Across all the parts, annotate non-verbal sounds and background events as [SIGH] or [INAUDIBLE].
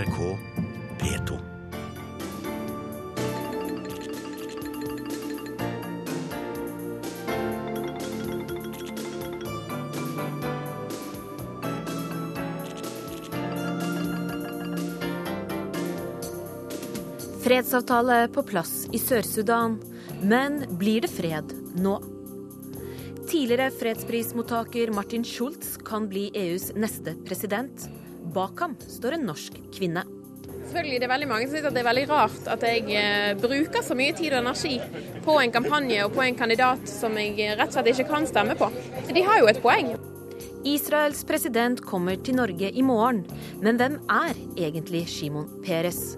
NRK P2. Fredsavtale på plass i Sør-Sudan. Men blir det fred nå? Tidligere fredsprismottaker Martin Schultz kan bli EUs neste president. Bak ham står en norsk kvinne. Selvfølgelig, Det er veldig mange som synes det er veldig rart at jeg eh, bruker så mye tid og energi på en kampanje og på en kandidat som jeg rett og slett ikke kan stemme på. De har jo et poeng. Israels president kommer til Norge i morgen, men hvem er egentlig Shimon Peres?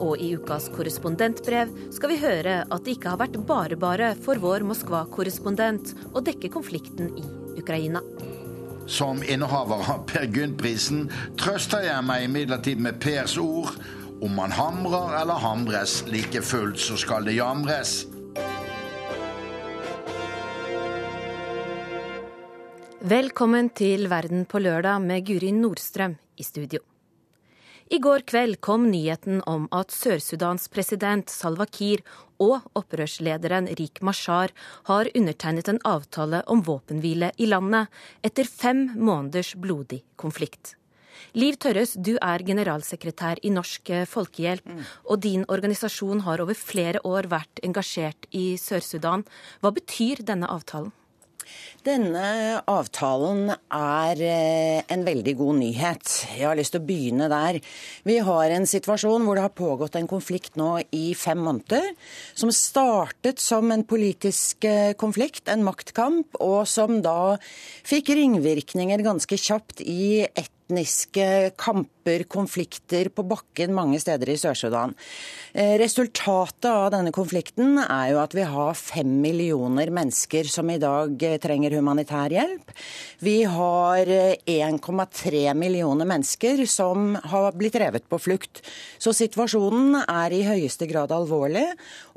Og i ukas korrespondentbrev skal vi høre at det ikke har vært bare-bare for vår Moskva-korrespondent å dekke konflikten i Ukraina. Som innehaver av Per Gynt-prisen trøster jeg meg imidlertid med Pers ord. Om man hamrer eller hamres, like fullt så skal det jamres. Velkommen til Verden på lørdag med Guri Nordstrøm i studio. I går kveld kom nyheten om at Sør-Sudans president Salwa Kiir og opprørslederen Rik Mashar har undertegnet en avtale om våpenhvile i landet etter fem måneders blodig konflikt. Liv Tørres, du er generalsekretær i Norsk Folkehjelp, og din organisasjon har over flere år vært engasjert i Sør-Sudan. Hva betyr denne avtalen? Denne avtalen er eh, en veldig god nyhet. Jeg har lyst til å begynne der. Vi har en situasjon hvor det har pågått en konflikt nå i fem måneder. Som startet som en politisk eh, konflikt, en maktkamp, og som da fikk ringvirkninger ganske kjapt i ett etniske kamper, konflikter på bakken mange steder i Sør-Sudan. Eh, resultatet av denne konflikten er jo at vi har fem millioner mennesker som i dag eh, trenger humanitær hjelp. Vi har 1,3 eh, millioner mennesker som har blitt revet på flukt. Så situasjonen er i høyeste grad alvorlig,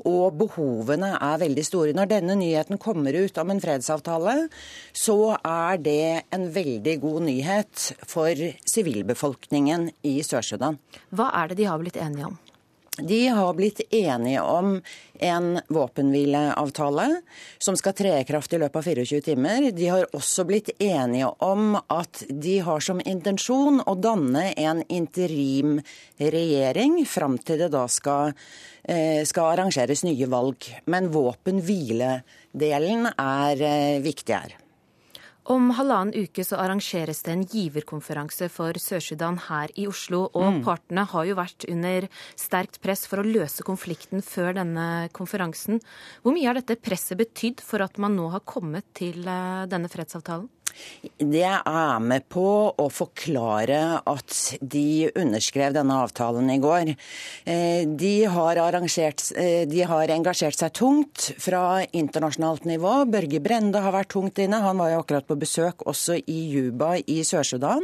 og behovene er veldig store. Når denne nyheten kommer ut om en fredsavtale, så er det en veldig god nyhet for sivilbefolkningen i Sør-Sudan. Hva er det de har blitt enige om? De har blitt enige om en våpenhvileavtale som skal tre i kraft i løpet av 24 timer. De har også blitt enige om at de har som intensjon å danne en interimregjering fram til det da skal, eh, skal arrangeres nye valg. Men våpenhviledelen er eh, viktig her. Om halvannen uke så arrangeres det en giverkonferanse for Sør-Sudan her i Oslo. Og mm. partene har jo vært under sterkt press for å løse konflikten før denne konferansen. Hvor mye har dette presset betydd for at man nå har kommet til eh, denne fredsavtalen? Det er med på å forklare at de underskrev denne avtalen i går. Eh, de har, eh, de har, engasjert seg tungt fra internasjonalt nivå. Børge Brende har vært tungt inne. Han var jo akkurat på besøk også i Juba i Sør-Sudan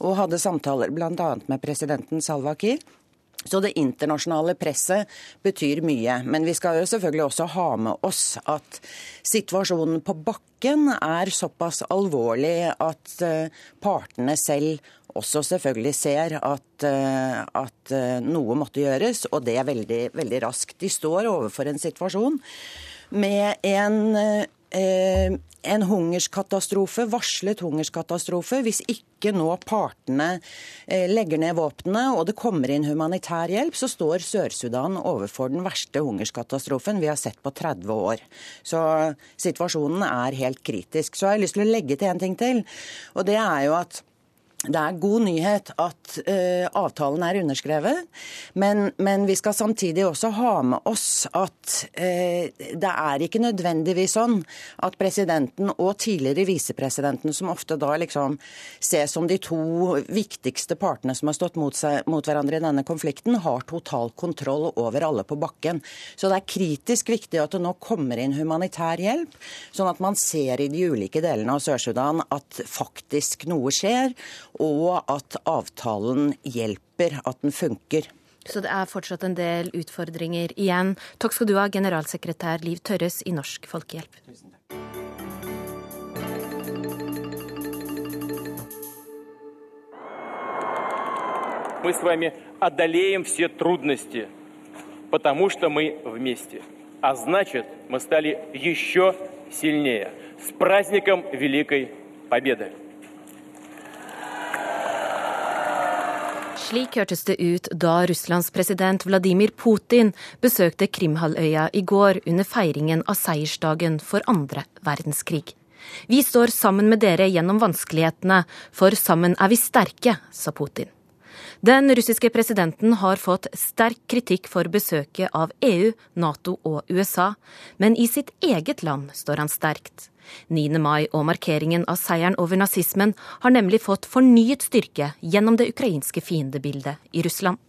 og hadde samtaler bl.a. med presidenten Salwa Kiir. Så det internasjonale presset betyr mye. Men vi skal jo selvfølgelig også ha med oss at situasjonen på bakken er såpass alvorlig at eh, partene selv også selvfølgelig ser at, eh, at eh, noe måtte gjøres, og det er veldig, veldig raskt. De står overfor en situasjon med en en hungerskatastrofe, varslet hungerskatastrofe, hvis ikke nå partene eh, legger ned våpnene og det kommer inn humanitær hjelp, så står Sør-Sudan overfor den verste hungerskatastrofen vi har sett på 30 år. Så situasjonen er helt kritisk. Så jeg har jeg lyst til å legge til en ting til, og det er jo at det er god nyhet at uh, avtalen er underskrevet, men, men, vi skal samtidig også ha med oss at uh, det er ikke nødvendigvis sånn at presidenten og tidligere visepresidenten, som ofte da liksom ses som de to viktigste partene som har stått mot, seg, mot hverandre i denne konflikten, har total kontroll over alle på bakken. Så det er kritisk viktig at det nå kommer inn humanitær hjelp, sånn at man ser i de ulike delene av Sør-Sudan at faktisk noe skjer og at avtalen hjelper, at den funker. Så det er fortsatt en del utfordringer igjen. Takk skal du ha, generalsekretær Liv Tørres i Norsk Folkehjelp. Tusen takk. мы с вами одолеем все трудности, потому что мы вместе. А значит, мы стали еще сильнее. С праздником Великой Победы! Slik hørtes det ut da Russlands president Vladimir Putin besøkte Krimhalvøya i går under feiringen av seiersdagen for andre verdenskrig. Vi står sammen med dere gjennom vanskelighetene, for sammen er vi sterke, sa Putin. Den russiske presidenten har fått sterk kritikk for besøket av EU, Nato og USA, men i sitt eget land står han sterkt. 9. mai og markeringen av seieren over nazismen har nemlig fått fornyet styrke gjennom det ukrainske fiendebildet i Russland.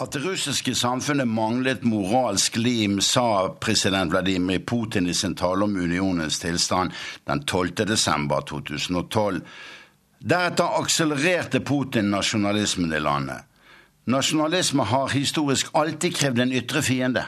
At det russiske samfunnet manglet moralsk lim, sa president Vladimir Putin i sin tale om unionens tilstand den 12. desember 2012. Deretter akselererte Putin nasjonalismen i landet. Nasjonalisme har historisk alltid krevd en ytre fiende.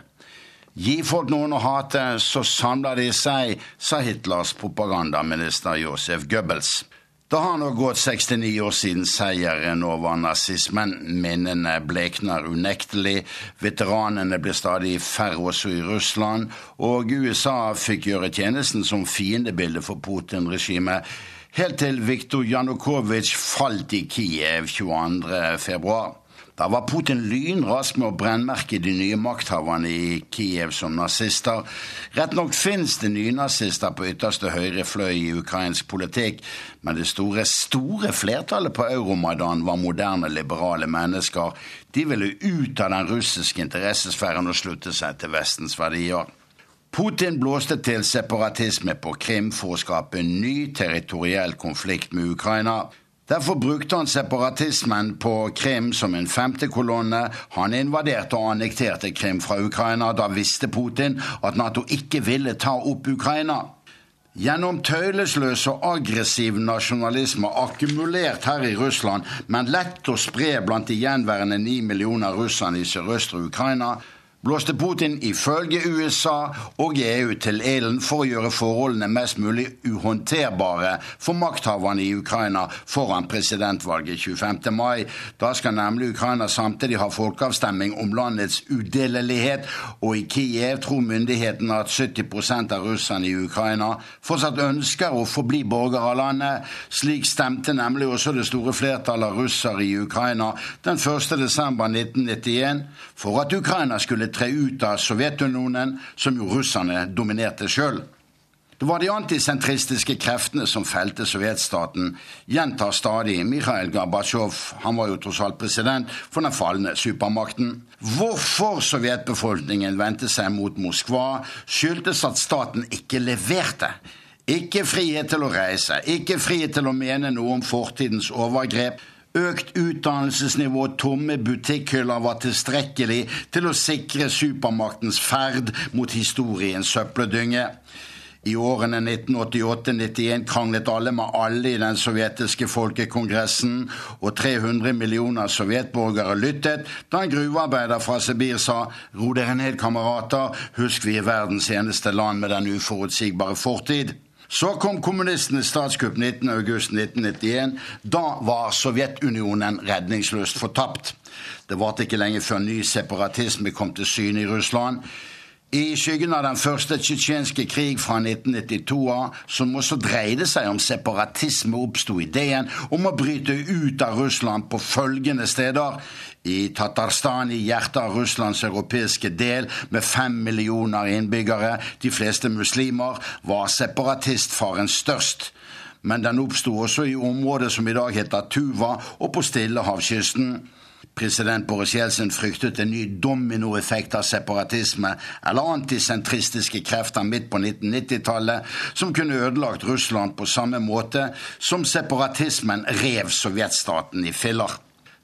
Gi folk noen å hate, så samler de seg, sa Hitlers propagandaminister Josef Goebbels. Det har nå gått 69 år siden seieren over nazismen. Minnene blekner unektelig. Veteranene blir stadig færre også i Russland. Og USA fikk gjøre tjenesten som fiendebilde for Putin-regimet. Helt til Viktor Janukovitsj falt i Kiev 22. februar. Da var Putin lynrask med å brennmerke de nye makthaverne i Kiev som nazister. Rett nok fins det nynazister på ytterste høyre fløy i ukrainsk politikk, men det store, store flertallet på Euromaidan var moderne, liberale mennesker. De ville ut av den russiske interessesfæren og slutte seg til Vestens verdier. Putin blåste til separatisme på Krim for å skape en ny territoriell konflikt med Ukraina. Derfor brukte han separatismen på Krim som en femte kolonne. Han invaderte og annekterte Krim fra Ukraina. Da visste Putin at Nato ikke ville ta opp Ukraina. Gjennom tøylesløs og aggressiv nasjonalisme akkumulert her i Russland, men lett å spre blant de gjenværende ni millioner russerne i sørøstre Ukraina, blåste Putin ifølge USA og EU til ilden for å gjøre forholdene mest mulig uhåndterbare for makthaverne i Ukraina foran presidentvalget 25. mai. Da skal nemlig Ukraina samtidig ha folkeavstemning om landets udelelighet, og i Kiev tror myndighetene at 70% av russerne i Ukraina fortsatt ønsker å forbli borgere av landet. Slik stemte nemlig også det store flertallet av russere i Ukraina den 1. desember 1991 for at Ukraina skulle tre ut av Sovjetunionen, som jo russerne dominerte sjøl. Det var de antisentristiske kreftene som felte sovjetstaten, gjentar stadig Mikhail Gorbatsjov, han var jo tross alt president for den falne supermakten. Hvorfor sovjetbefolkningen vendte seg mot Moskva, skyldtes at staten ikke leverte. Ikke frihet til å reise, ikke frihet til å mene noe om fortidens overgrep. Økt utdannelsesnivå og tomme butikkhyller var tilstrekkelig til å sikre supermaktens ferd mot historiens søppeldynge. I årene 1988-91 kranglet alle med alle i den sovjetiske folkekongressen, og 300 millioner sovjetborgere lyttet da en gruvearbeider fra Sibir sa 'ro dere ned, kamerater, husk vi er verdens eneste land med den uforutsigbare fortid'. Så kom kommunistenes statskupp 19.8.1991. Da var Sovjetunionen redningsløst fortapt. Det varte ikke lenge før ny separatisme kom til syne i Russland. I skyggen av den første tsjetsjenske krig fra 1992, som også dreide seg om separatisme, oppsto ideen om å bryte ut av Russland på følgende steder. I Tatarstan, i hjertet av Russlands europeiske del, med fem millioner innbyggere, de fleste muslimer, var separatistfaren størst. Men den oppsto også i området som i dag heter Tuva, og på Stillehavskysten. President Boris Jeltsin fryktet en ny dominoeffekt av separatisme eller antisentristiske krefter midt på 1990-tallet, som kunne ødelagt Russland på samme måte som separatismen rev sovjetstaten i filler.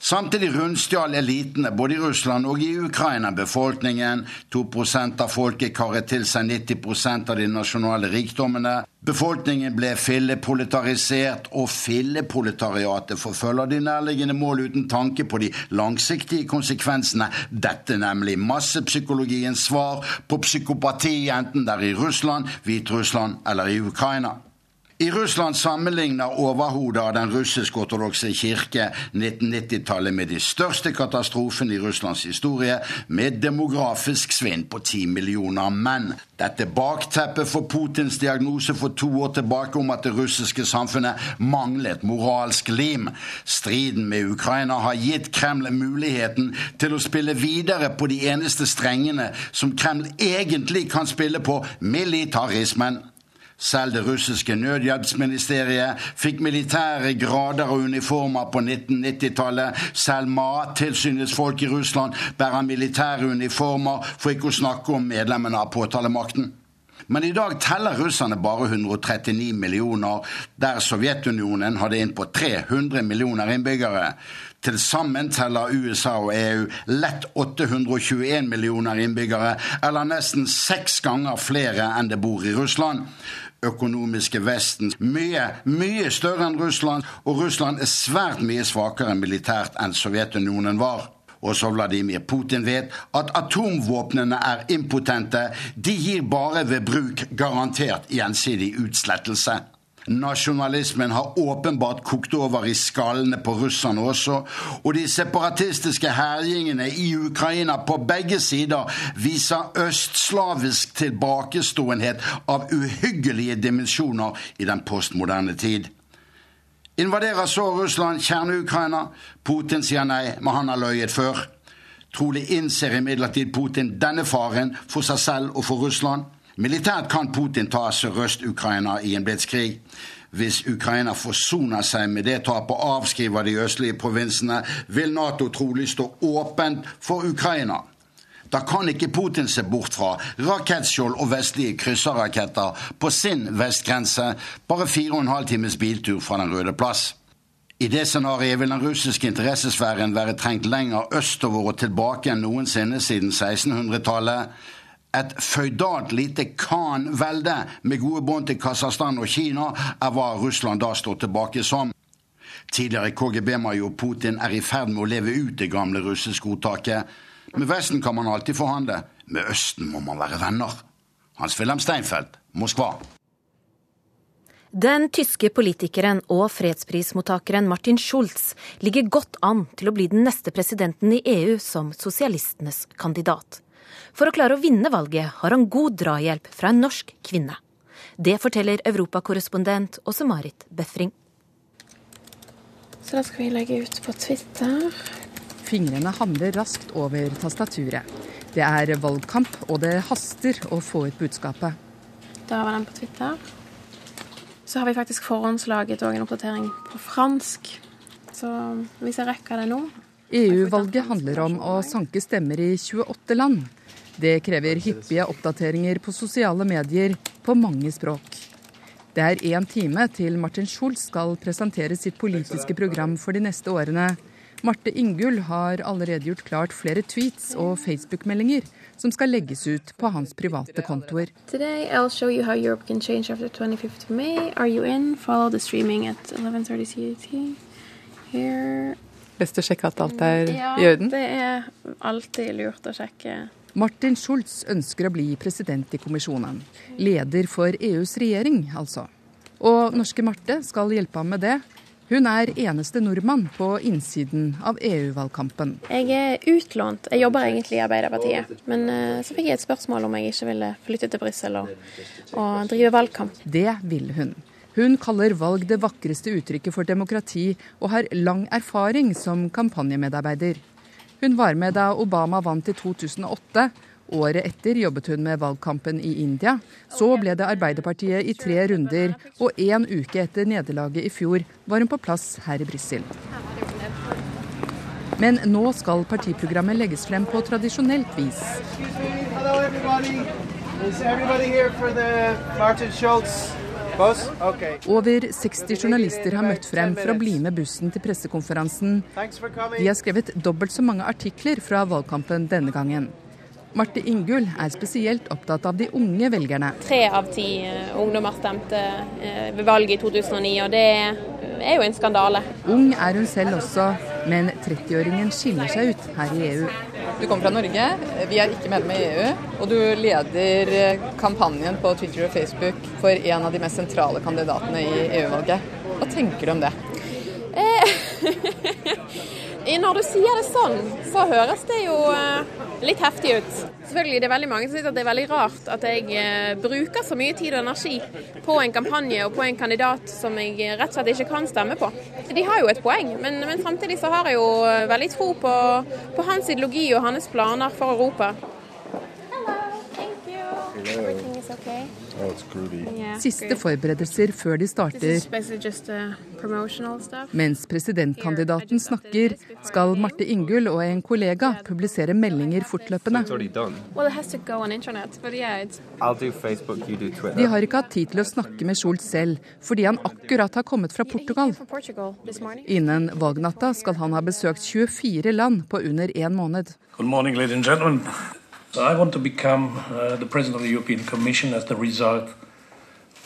Samtidig rundstjal elitene både i Russland og i Ukraina befolkningen. 2% av folket karret til seg 90% av de nasjonale rikdommene. Befolkningen ble filleproletarisert, og filleproletariatet forfølger de nærliggende mål uten tanke på de langsiktige konsekvensene. Dette nemlig massepsykologiens svar på psykopati, enten det er i Russland, Hviterussland eller i Ukraina. I Russland sammenligner overhodet av den russisk-ortodokse kirke 1990-tallet med de største katastrofene i Russlands historie, med demografisk svinn på ti millioner menn. Dette bakteppet for Putins diagnose for to år tilbake om at det russiske samfunnet manglet moralsk lim. Striden med Ukraina har gitt Kreml muligheten til å spille videre på de eneste strengene som Kreml egentlig kan spille på, militarismen. Selv det russiske nødhjelpsministeriet fikk militære grader og uniformer på 1990-tallet. Selv Mattilsynets folk i Russland bærer militære uniformer, for ikke å snakke om medlemmene av påtalemakten. Men i dag teller russerne bare 139 millioner, der Sovjetunionen hadde inn på 300 millioner innbyggere. Til sammen teller USA og EU lett 821 millioner innbyggere, eller nesten seks ganger flere enn det bor i Russland økonomiske Vesten mye, mye større enn Russland, og Russland er svært mye svakere militært enn Sovjetunionen var. Også Vladimir Putin vet at atomvåpnene er impotente. De gir bare ved bruk garantert gjensidig utslettelse. Nasjonalismen har åpenbart kokt over i skallene på russerne også, og de separatistiske herjingene i Ukraina på begge sider viser østslavisk tilbakeståenhet av uhyggelige dimensjoner i den postmoderne tid. Invaderer så Russland kjerne-Ukraina? Putin sier nei, men han har løyet før. Trolig innser imidlertid Putin denne faren for seg selv og for Russland. Militært kan Putin ta Sørøst-Ukraina i en blitskrig. Hvis Ukraina forsoner seg med det tapet og avskriver de østlige provinsene, vil Nato trolig stå åpent for Ukraina. Da kan ikke Putin se bort fra rakettskjold og vestlige krysserraketter på sin vestgrense, bare fire og en halv times biltur fra Den røde plass. I det scenarioet vil den russiske interessesfæren være trengt lenger østover og tilbake enn noensinne siden 1600-tallet. Et føydalt lite Khan-velde med gode bånd til Kasakhstan og Kina er hva Russland da står tilbake som. Tidligere KGB-major Putin er i ferd med å leve ut det gamle russiske ordtaket. Med Vesten kan man alltid forhandle, med Østen må man være venner. Hans-Wilhelm Steinfeld, Moskva. Den tyske politikeren og fredsprismottakeren Martin Schulz ligger godt an til å bli den neste presidenten i EU som sosialistenes kandidat. For å klare å vinne valget har han god drahjelp fra en norsk kvinne. Det forteller europakorrespondent Åse Marit Befring. Så da skal vi legge ut på Twitter. Fingrene hamrer raskt over tastaturet. Det er valgkamp, og det haster å få ut budskapet. Da var den på Twitter. Så har vi faktisk forhåndslaget òg en oppdatering på fransk. Så hvis jeg rekker det nå EU-valget handler om å sanke stemmer i 28 land. Det krever hyppige oppdateringer på sosiale medier på mange språk. Det er én time til Martin Schulz skal presentere sitt politiske program for de neste årene. Marte Ingull har allerede gjort klart flere tweets og Facebook-meldinger som skal legges ut på hans private kontoer. Today I'll show you how Europe can change after 25th of May. Are you in? Follow the streaming at 11.30 CET. Here. Best å sjekke at alt er i orden? Ja, det er alltid lurt å sjekke Martin Schulz ønsker å bli president i kommisjonen. Leder for EUs regjering, altså. Og norske Marte skal hjelpe ham med det. Hun er eneste nordmann på innsiden av EU-valgkampen. Jeg er utlånt. Jeg jobber egentlig i Arbeiderpartiet. Men uh, så fikk jeg et spørsmål om jeg ikke ville flytte til Brussel og, og drive valgkamp. Det vil hun. Hun kaller valg det vakreste uttrykket for demokrati, og har lang erfaring som kampanjemedarbeider. Hun var med da Obama vant i 2008. Året etter jobbet hun med valgkampen i India. Så ble det Arbeiderpartiet i tre runder, og én uke etter nederlaget i fjor var hun på plass her i Brussel. Men nå skal partiprogrammet legges frem på tradisjonelt vis. Over 60 journalister har møtt frem for å bli med bussen til pressekonferansen. De har skrevet dobbelt så mange artikler fra valgkampen denne gangen. Marte Ingull er spesielt opptatt av de unge velgerne. Tre av ti eh, ungdommer stemte eh, ved valget i 2009, og det er jo en skandale. Ung er hun selv også, Men 30-åringen skiller seg ut her i EU. Du kommer fra Norge, vi er ikke medlem i EU, og du leder kampanjen på Twitter og Facebook for en av de mest sentrale kandidatene i EU-valget. Hva tenker du om det? [LAUGHS] [LAUGHS] Eh, Når du sier det sånn, så høres det jo eh, litt heftig ut. Selvfølgelig, Det er veldig mange som syns det er veldig rart at jeg eh, bruker så mye tid og energi på en kampanje og på en kandidat som jeg rett og slett ikke kan stemme på. De har jo et poeng, men, men samtidig så har jeg jo veldig tro på, på hans ideologi og hans planer for Europa. Siste forberedelser før de starter. Mens presidentkandidaten snakker, skal Marte Ingull og en kollega publisere meldinger fortløpende. De har ikke hatt tid til å snakke med Schultz selv, fordi han akkurat har kommet fra Portugal. Innen valgnatta skal han ha besøkt 24 land på under én måned. Good morning, ladies and gentlemen. So I want to become uh, the president of the European Commission as the result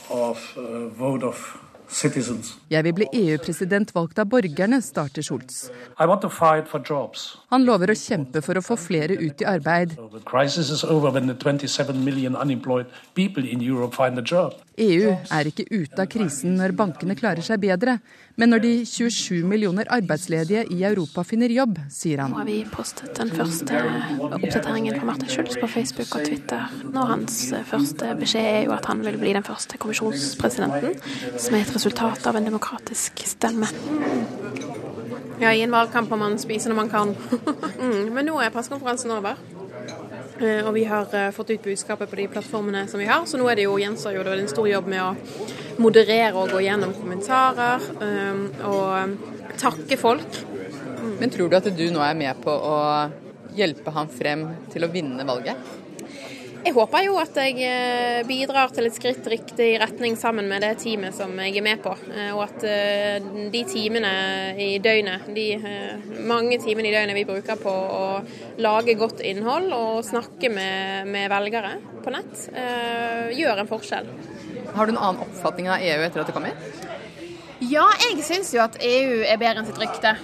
of a vote of citizens. Jeg vil bli EU-president valgt av borgerne, starter Schultz. Han lover å kjempe for å få flere ut i arbeid. So the crisis is over when the 27 million unemployed people in Europe find a job. EU er ikke ute av krisen når bankene klarer seg bedre, men når de 27 millioner arbeidsledige i Europa finner jobb, sier han. Nå har vi postet den første oppdateringen fra Martin Schulz på Facebook og Twitter. Nå Hans første beskjed er jo at han vil bli den første kommisjonspresidenten, som er et resultat av en demokratisk stemme. Ja, i en valgkamp må man spise når man kan. [LAUGHS] mm, men nå er pressekonferansen over. Og vi har fått ut budskapet på de plattformene som vi har, så nå er det jo gjenstår jo det en stor jobb med å moderere og gå gjennom kommentarer og takke folk. Men tror du at du nå er med på å hjelpe ham frem til å vinne valget? Jeg håper jo at jeg bidrar til et skritt riktig retning sammen med det teamet som jeg er med på. Og at de timene i døgnet, de mange timene i døgnet vi bruker på å lage godt innhold og snakke med, med velgere på nett, gjør en forskjell. Har du en annen oppfatning av EU etter at du kom hit? Ja, jeg syns jo at EU er bedre enn sitt rykte.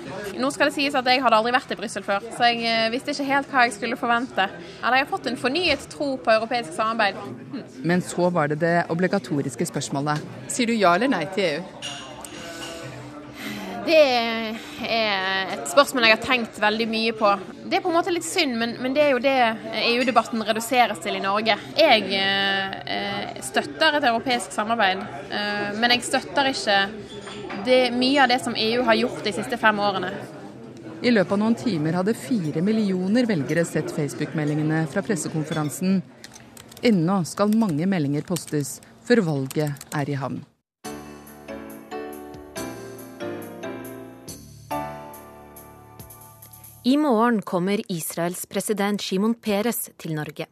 Nå skal det sies at jeg hadde aldri vært i Brussel før, så jeg visste ikke helt hva jeg skulle forvente. Eller jeg har fått en fornyet tro på europeisk samarbeid. Hm. Men så var det det obligatoriske spørsmålet. Sier du ja eller nei til EU? Det er et spørsmål jeg har tenkt veldig mye på. Det er på en måte litt synd, men, men det er jo det EU-debatten reduseres til i Norge. Jeg eh, støtter et europeisk samarbeid, eh, men jeg støtter ikke det, mye av det som EU har gjort de siste fem årene. I løpet av noen timer hadde fire millioner velgere sett Facebook-meldingene fra pressekonferansen. Ennå skal mange meldinger postes før valget er i havn. I morgen kommer Israels president Shimon Peres til Norge.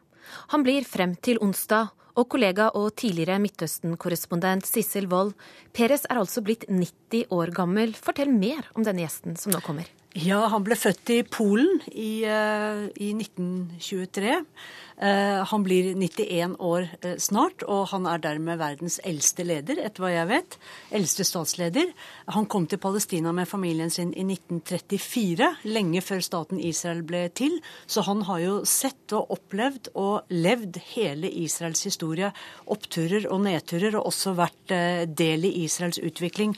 Han blir frem til onsdag, og kollega og tidligere Midtøsten-korrespondent Sissel Wold, Peres er altså blitt 90 år gammel. Fortell mer om denne gjesten som nå kommer. Ja, han ble født i Polen i, uh, i 1923. Uh, han blir 91 år uh, snart, og han er dermed verdens eldste leder, etter hva jeg vet. Eldste statsleder. Han kom til Palestina med familien sin i 1934, lenge før staten Israel ble til. Så han har jo sett og opplevd og levd hele Israels historie. Oppturer og nedturer, og også vært del i Israels utvikling.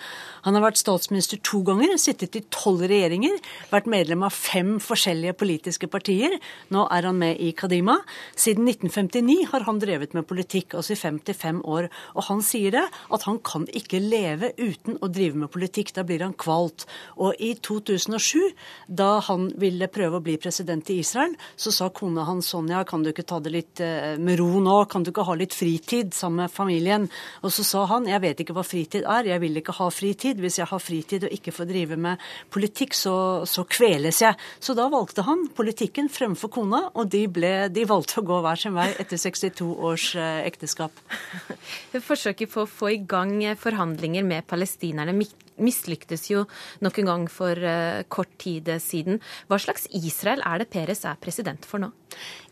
Han har vært statsminister to ganger, sittet i tolv regjeringer, vært medlem av fem forskjellige politiske partier. Nå er han med i Kadima. Siden 1959 har han drevet med politikk, altså i 55 år. Og han sier det, at han kan ikke leve uten å drive med politikk. Da blir han kvalt. Og i 2007, da han ville prøve å bli president i Israel, så sa kona hans Sonja, kan du ikke ta det litt med ro nå, kan du ikke ha litt fritid sammen med familien? Og så sa han, jeg vet ikke hva fritid er, jeg vil ikke ha fritid. Hvis jeg har fritid og ikke får drive med politikk, så, så kveles jeg. Så da valgte han politikken fremfor kona, og de, ble, de valgte å gå hver sin vei etter 62 års ekteskap. [LAUGHS] Forsøket på å få i gang forhandlinger med palestinerne mislyktes jo nok en gang for kort tid siden. Hva slags Israel er det Peres er president for nå?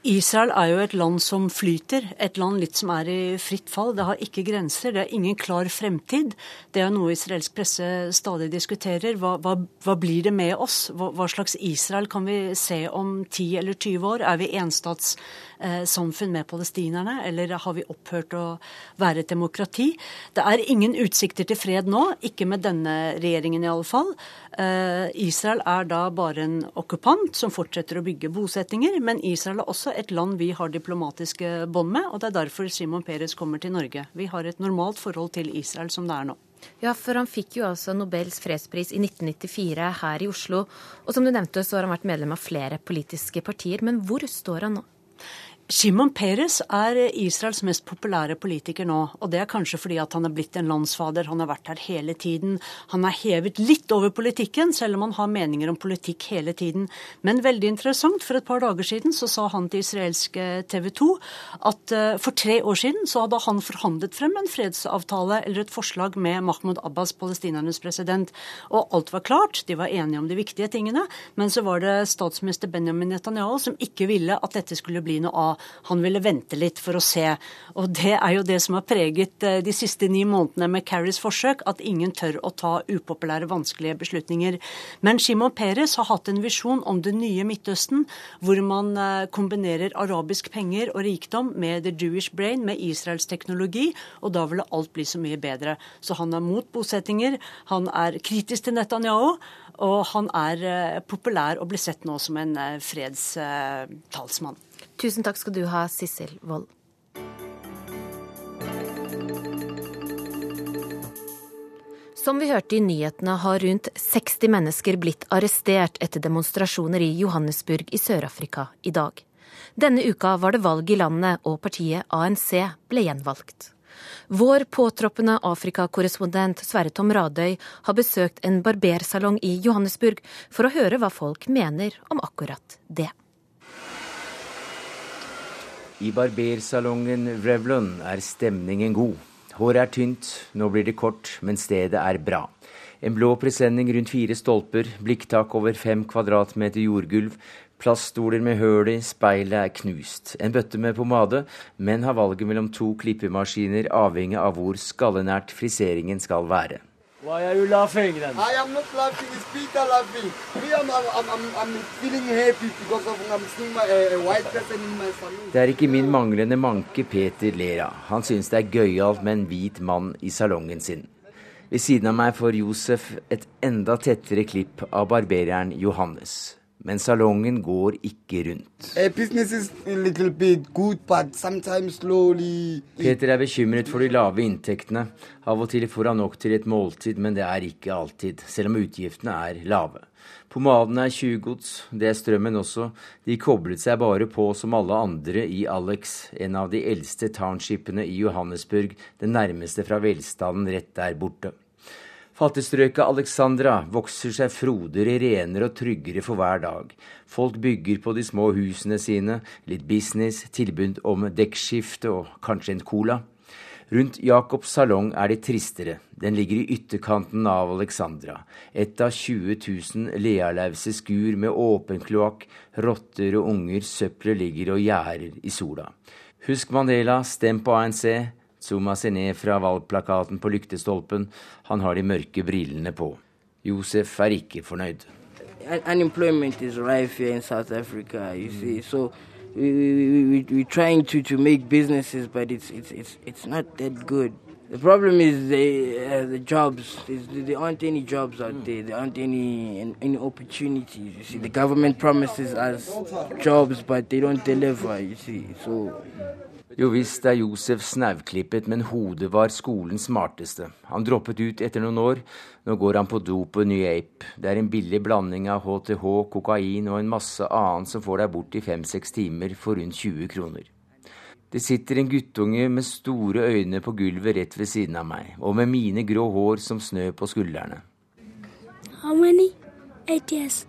Israel er jo et land som flyter, et land litt som er i fritt fall. Det har ikke grenser, det er ingen klar fremtid. Det er noe israelsk presse stadig diskuterer. Hva, hva, hva blir det med oss? Hva, hva, slags Israel kan vi se om 10 eller 20 år? Er vi enstatssamfunn med palestinerne, eller har vi opphørt å være et demokrati? Det er ingen utsikter til fred nå, ikke med denne regjeringen i alle fall. Eh, Israel er da bare en okkupant som fortsetter å bygge bosettinger, men Israel er også et land vi har diplomatiske bånd med, og det er derfor Simon Peres kommer til Norge. Vi har et normalt forhold til Israel som det er nå. Ja, for han fikk jo altså Nobels fredspris i 1994 her i Oslo. Og som du nevnte, så har han vært medlem av flere politiske partier. Men hvor står han nå? Shimon Peres er Israels mest populære politiker nå. Og det er kanskje fordi at han er blitt en landsfader, han har vært her hele tiden. Han er hevet litt over politikken, selv om han har meninger om politikk hele tiden. Men veldig interessant, for et par dager siden så sa han til israelske TV 2 at uh, for tre år siden så hadde han forhandlet frem en fredsavtale eller et forslag med Mahmoud Abbas, palestinernes president. Og alt var klart, de var enige om de viktige tingene. Men så var det statsminister Benjamin Netanyahu som ikke ville at dette skulle bli noe av han ville vente litt for å se. Og det er jo det som har preget eh, de siste ni månedene med Carries forsøk, at ingen tør å ta upopulære, vanskelige beslutninger. Men Shimon Peres har hatt en visjon om det nye Midtøsten, hvor man eh, kombinerer arabisk penger og rikdom med the Jewish brain, med Israels teknologi, og da ville alt bli så mye bedre. Så han er mot bosettinger, han er kritisk til Netanyahu, og han er eh, populær og blir sett nå som en fredstalsmann. Tusen takk skal du ha, Sissel Wold. Som vi hørte i nyhetene, har rundt 60 mennesker blitt arrestert etter demonstrasjoner i Johannesburg i Sør-Afrika i dag. Denne uka var det valg i landet, og partiet ANC ble gjenvalgt. Vår påtroppende Afrikakorrespondent Sverre Tom Radøy har besøkt en barbersalong i Johannesburg for å høre hva folk mener om akkurat det. I barbersalongen Revlon er stemningen god. Håret er tynt, nå blir det kort, men stedet er bra. En blå presenning rundt fire stolper, blikktak over fem kvadratmeter jordgulv, plaststoler med høl i, speilet er knust. En bøtte med pomade, men har valget mellom to klippemaskiner avhengig av hvor skallenært friseringen skal være. Why are you laughing then? I am not laughing, it's Peter laughing. Me, I'm, I'm, I'm, I'm feeling happy because of I'm seeing my, a white person in my salon. Det er ikke min manglende manke Peter ler av. Han synes det er gøyalt med en hvit mann i salongen sin. Ved siden av meg får Josef et enda tettere klipp av barbereren Johannes men salongen går ikke rundt. Good, Peter er bekymret for de lave inntektene. Av og til får han nok til et måltid, men det er ikke alltid, selv om utgiftene er lave. Pomaden er tjuvgods, det er strømmen også. De koblet seg bare på som alle andre i Alex, en av de eldste townshipene i Johannesburg, den nærmeste fra velstanden rett der borte. Fattigstrøket Alexandra vokser seg frodigere, renere og tryggere for hver dag. Folk bygger på de små husene sine, litt business, tilbud om dekkskifte og kanskje en cola. Rundt Jacobs salong er det tristere. Den ligger i ytterkanten av Alexandra. Et av 20 000 lealause skur med åpen kloakk, rotter og unger, søppelet ligger og gjærer i sola. Husk Mandela, stem på ANC, Zuma seg ned fra valgplakaten på lyktestolpen. Han har de mørke brillene på. Josef er ikke fornøyd. Unemployment is rife here in South Africa, you see. So we, we, we, we're trying to, to make businesses, but it's, it's, it's, it's not that good. The problem is the, uh, the jobs. There's, there aren't any jobs out there. There aren't any, any opportunities. You see, the government promises us jobs, but they don't deliver, you see. So Jo visst er Josef snauklippet, men hodet var skolens smarteste. Han droppet ut etter noen år. Nå går han på dop og New Ape. Det er en billig blanding av HTH, kokain og en masse annet som får deg bort i fem-seks timer for rundt 20 kroner. Det sitter en guttunge med store øyne på gulvet rett ved siden av meg, og med mine grå hår som snø på skuldrene. How many? Years.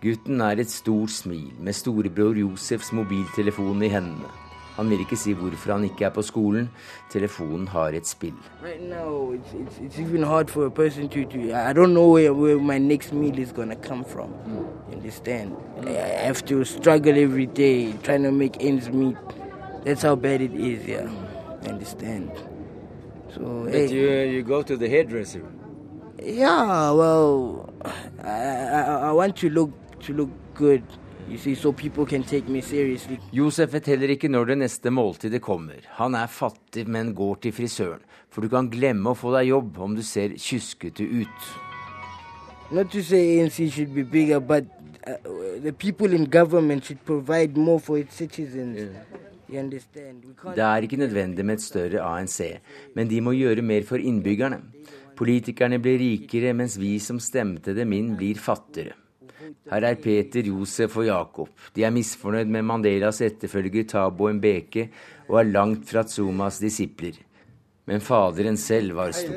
Gutten er et stort smil, med storebror Josefs mobiltelefon i hendene. Han vil ikke si hvorfor han ikke er på skolen. Telefonen har et spill. Right now, it's, it's, it's even hard for a person to, to I don't know where, where my next meal is gonna come from. You understand? I have to struggle every day trying to make ends meet. That's how bad it is, yeah. I understand. So, But hey. you, you go to the hairdresser. Yeah, well, I, I, I want to look to look good, you see, so. Josef vet heller ikke når det neste måltidet kommer. Han er fattig, men går til frisøren. For du kan glemme å få deg jobb om du ser kyskete ut. Not to say ANC should be bigger, but uh, the people in government should provide more for its citizens. You understand? We can't Det er ikke nødvendig med et større ANC, men de må gjøre mer for innbyggerne. Politikerne blir rikere, mens vi som stemte dem inn, blir fattigere. Her er Peter, Josef og Jakob. De er misfornøyd med Mandelas etterfølger Tabo Mbeke og er langt fra Zumas disipler. Men faderen selv var stor.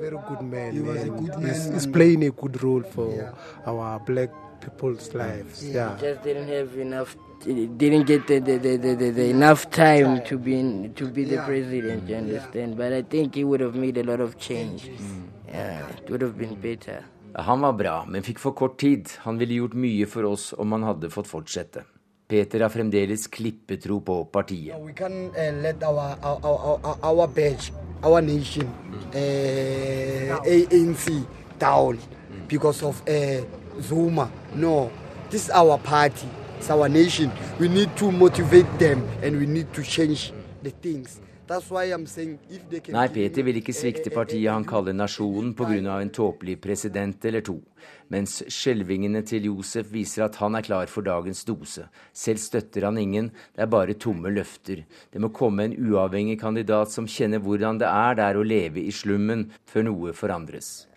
very good man. He was a good man. He's, he's playing a good role for our black people's lives. Yeah. just didn't have enough. Didn't get the, the, the, the, the, enough time to be in, to be the president. You understand? But I think he would have made a lot of change. Yeah, it would have been better. Han var bra, men fikk for kort tid. Han ville gjort mye for oss om han hadde fått fortsette. Peter har fremdeles klippetro på partiet. Vi kan let our our, badge, nation, uh, ANC down because of uh, Zuma. No, this is our party. It's our nation. We need to motivate them and we need to change the things. Nei, Peter vil ikke svikte partiet han kaller nasjonen pga. en tåpelig president eller to. Mens skjelvingene til Josef viser at han er klar for dagens dose. Selv støtter han ingen, det er bare tomme løfter. Det må komme en uavhengig kandidat som kjenner hvordan det er der å leve i slummen, før noe forandres.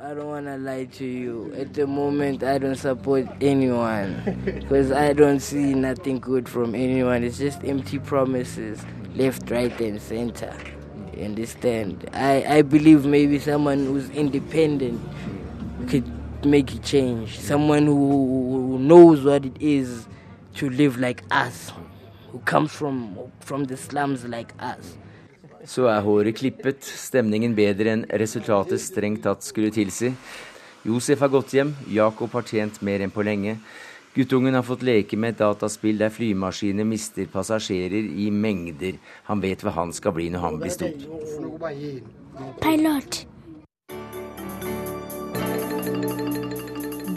I don't want to lie to you. At the moment, I don't support anyone [LAUGHS] because I don't see nothing good from anyone. It's just empty promises, left, right, and center. You understand? I, I believe maybe someone who's independent could make a change. Someone who, who knows what it is to live like us, who comes from from the slums like us. Så er håret klippet, stemningen bedre enn resultatet strengt tatt skulle tilsi. Josef har gått hjem, Jakob har tjent mer enn på lenge. Guttungen har fått leke med et dataspill der flymaskiner mister passasjerer i mengder. Han vet hva han skal bli når han blir stor. Pilot.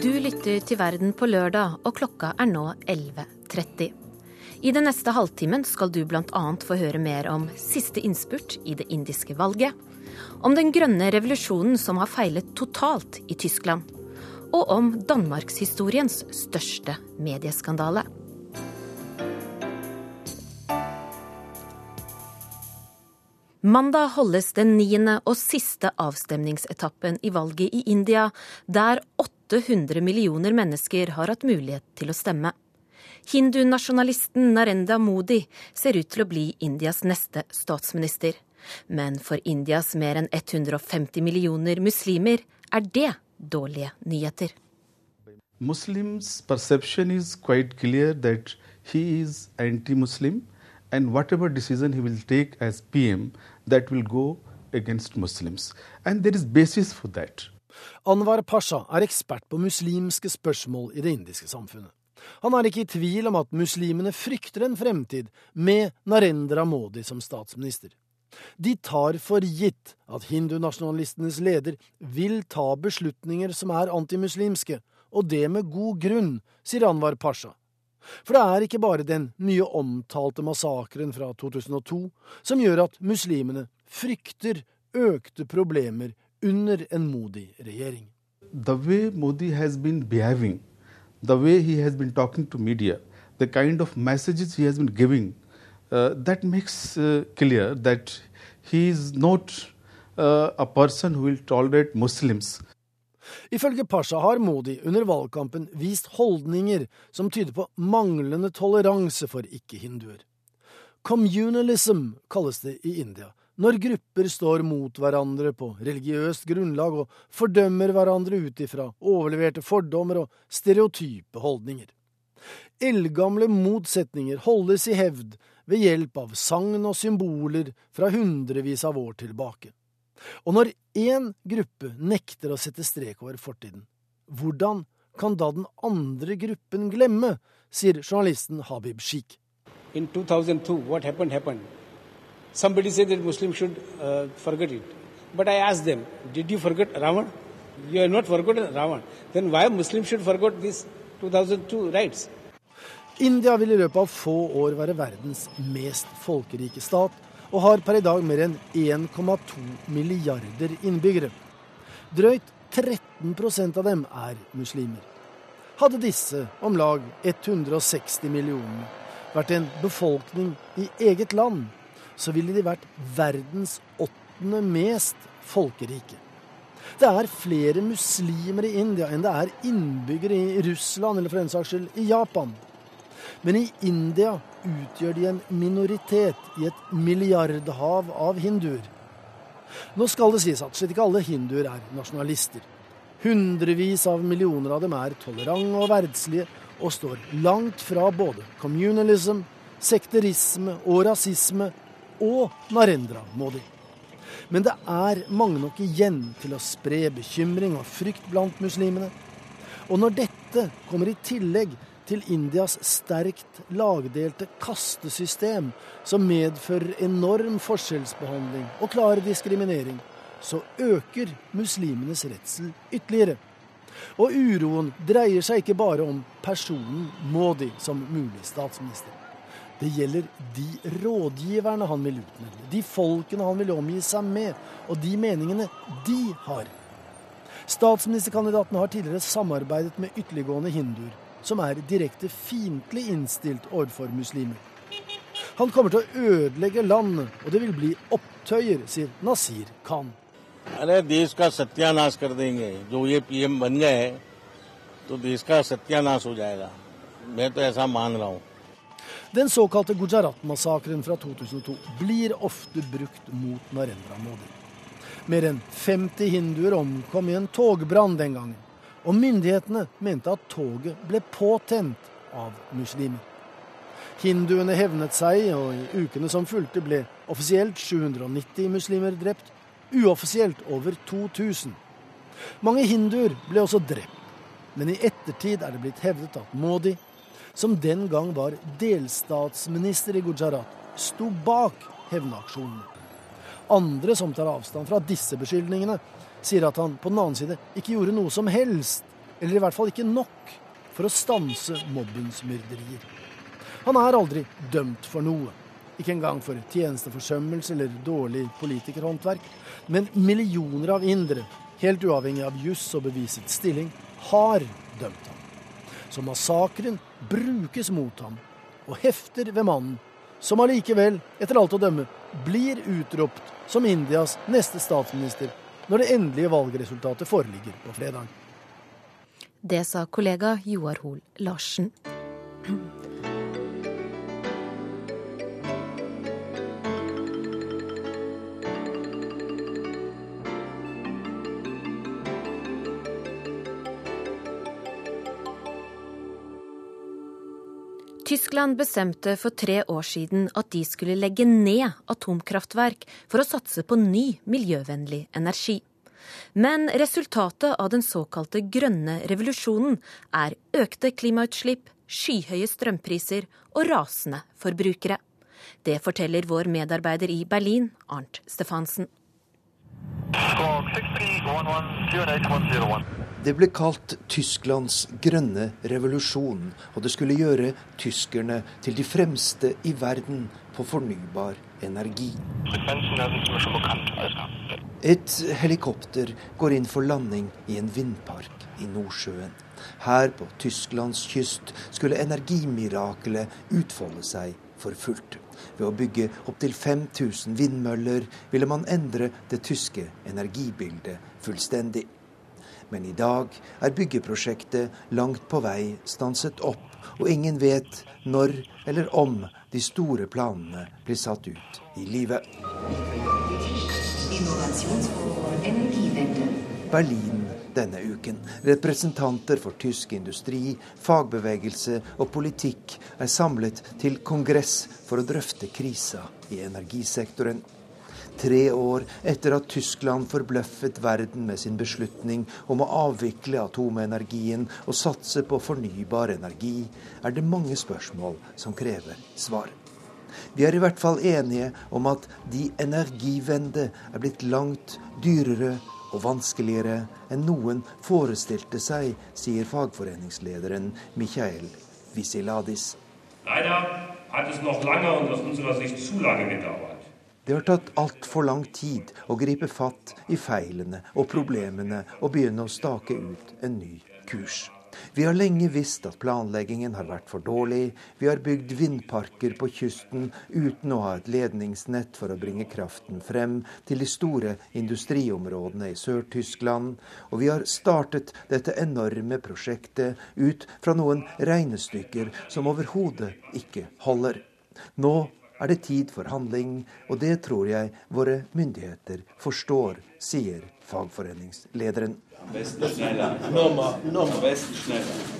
Du lytter til Verden på lørdag, og klokka er nå 11.30. I den neste halvtimen skal du bl.a. få høre mer om siste innspurt i det indiske valget, om den grønne revolusjonen som har feilet totalt i Tyskland, og om danmarkshistoriens største medieskandale. Mandag holdes den niende og siste avstemningsetappen i valget i India, der 800 millioner mennesker har hatt mulighet til å stemme. Hindunasjonalisten Narenda Modi ser ut til å bli Indias neste statsminister. Men for Indias mer enn 150 millioner muslimer er det dårlige nyheter. Muslims' perception is quite clear that he is anti-Muslim, and whatever decision he will take as PM, that will go against Muslims, and there is basis for that. Anwar Pasha er ekspert på muslimske spørsmål i det indiske samfunnet. Han er ikke i tvil om at muslimene frykter en fremtid med Narendra Modi som statsminister. De tar for gitt at hindunasjonalistenes leder vil ta beslutninger som er antimuslimske, og det med god grunn, sier Anwar Pasha. For det er ikke bare den mye omtalte massakren fra 2002 som gjør at muslimene frykter økte problemer under en Modi-regjering. The way Modi has been behaving, the way he has been talking to media, the kind of messages he has been giving, uh, that makes uh, clear that he is not uh, a person who will tolerate Muslims. Ifølge Pasha har Modi under valgkampen vist holdninger som tyder på manglende toleranse for ikke-hinduer. Communalism kalles det i India, når grupper står mot hverandre på religiøst grunnlag og fordømmer hverandre ut ifra overleverte fordommer og stereotype holdninger. Eldgamle motsetninger holdes i hevd ved hjelp av sagn og symboler fra hundrevis av år tilbake. Og når én gruppe nekter å sette strek over fortiden, hvordan kan da den andre gruppen glemme, sier journalisten Habib Sheikh. In 2002, what happened happened. Somebody said that Muslims should uh, forget it. But I asked them, did you forget Ravan? You have not forgotten Ravan. Then why Muslims should forget these 2002 rights? India vil i løpet av få år være verdens mest folkerike stat, og har per i dag mer enn 1,2 milliarder innbyggere. Drøyt 13% av dem er muslimer. Hadde disse, om lag 160 millioner, vært en befolkning i eget land, så ville de vært verdens åttende mest folkerike. Det er flere muslimer i India enn det er innbyggere i Russland eller for den saks skyld i Japan. Men i India utgjør de en minoritet i et milliardhav av hinduer. Nå skal det sies at slett ikke alle hinduer er nasjonalister. Hundrevis av millioner av dem er tolerante og verdslige og står langt fra både communalism, sekterisme og rasisme og Narendra-Modi. Men det er mange nok igjen til å spre bekymring og frykt blant muslimene. Og når dette kommer i tillegg til Indias sterkt lagdelte kastesystem, som medfører enorm forskjellsbehandling og klar diskriminering, så øker muslimenes redsel ytterligere. Og uroen dreier seg ikke bare om personen Modi som mulig statsminister. Det gjelder de rådgiverne han vil utnevne, de folkene han vil omgi seg med, og de meningene de har. Statsministerkandidaten har tidligere samarbeidet med ytterliggående hinduer som er direkte fiendtlig innstilt overfor muslimer. Han kommer til å ødelegge landet, og det vil bli opptøyer, sier Nasir Khan. अरे देश का सत्यानाश कर देंगे जो ये पीएम बन गए तो देश का सत्यानाश हो जाएगा मैं तो ऐसा मान रहा हूँ den såkalte Gujarat-massakren fra 2002 blir ofte brukt mot Narendra Modi. Mer enn 50 hinduer omkom i en togbrann den gangen og myndighetene mente at toget ble påtent av muslimer. Hinduene hevnet seg, og i ukene som fulgte ble offisielt 790 muslimer drept, uoffisielt over 2000. Mange hinduer ble også drept, men i ettertid er det blitt hevdet at Modi, som den gang var delstatsminister i Gujarat, sto bak hevnaksjonen. Andre som tar avstand fra disse beskyldningene, sier at han på den annen side ikke gjorde noe som helst, eller i hvert fall ikke nok, for å stanse mobbens myrderier. Han er aldri dømt for noe, ikke engang for tjenesteforsømmelse eller dårlig politikerhåndverk, men millioner av indere, helt uavhengig av juss og beviset stilling, har dømt ham. Så massakren brukes mot ham og hefter ved mannen, som allikevel, etter alt å dømme, blir utropt som Indias neste statsminister når det endelige valgresultatet foreligger på fredag. Det sa kollega Joar Hoel Larsen. Tyskland bestemte for tre år siden at de skulle legge ned atomkraftverk for å satse på ny miljøvennlig energi. Men resultatet av den såkalte grønne revolusjonen er økte klimautslipp, skyhøye strømpriser og rasende forbrukere. Det forteller vår medarbeider i Berlin, Arnt Stefansen. Det ble kalt Tysklands grønne revolusjon, og det skulle gjøre tyskerne til de fremste i verden på fornybar energi. Et helikopter går inn for landing i en vindpark i Nordsjøen. Her på Tysklands kyst skulle energimirakelet utfolde seg for fullt. Ved å bygge opptil 5000 vindmøller ville man endre det tyske energibildet fullstendig. Men i dag er byggeprosjektet langt på vei stanset opp, og ingen vet når eller om de store planene blir satt ut i livet. Berlin denne uken. Representanter for tysk industri, fagbevegelse og politikk er samlet til kongress for å drøfte krisa i energisektoren. Tre år etter at Tyskland forbløffet verden med sin beslutning om å avvikle atomenergien og satse på fornybar energi, er det mange spørsmål som krever svar. Vi er i hvert fall enige om at de energivende er blitt langt dyrere og vanskeligere enn noen forestilte seg, sier fagforeningslederen Michael Visiladis. Det har tatt altfor lang tid å gripe fatt i feilene og problemene og begynne å stake ut en ny kurs. Vi har lenge visst at planleggingen har vært for dårlig. Vi har bygd vindparker på kysten uten å ha et ledningsnett for å bringe kraften frem til de store industriområdene i Sør-Tyskland. Og vi har startet dette enorme prosjektet ut fra noen regnestykker som overhodet ikke holder. Nå er det tid for handling, og det tror jeg våre myndigheter forstår, sier fagforeningslederen.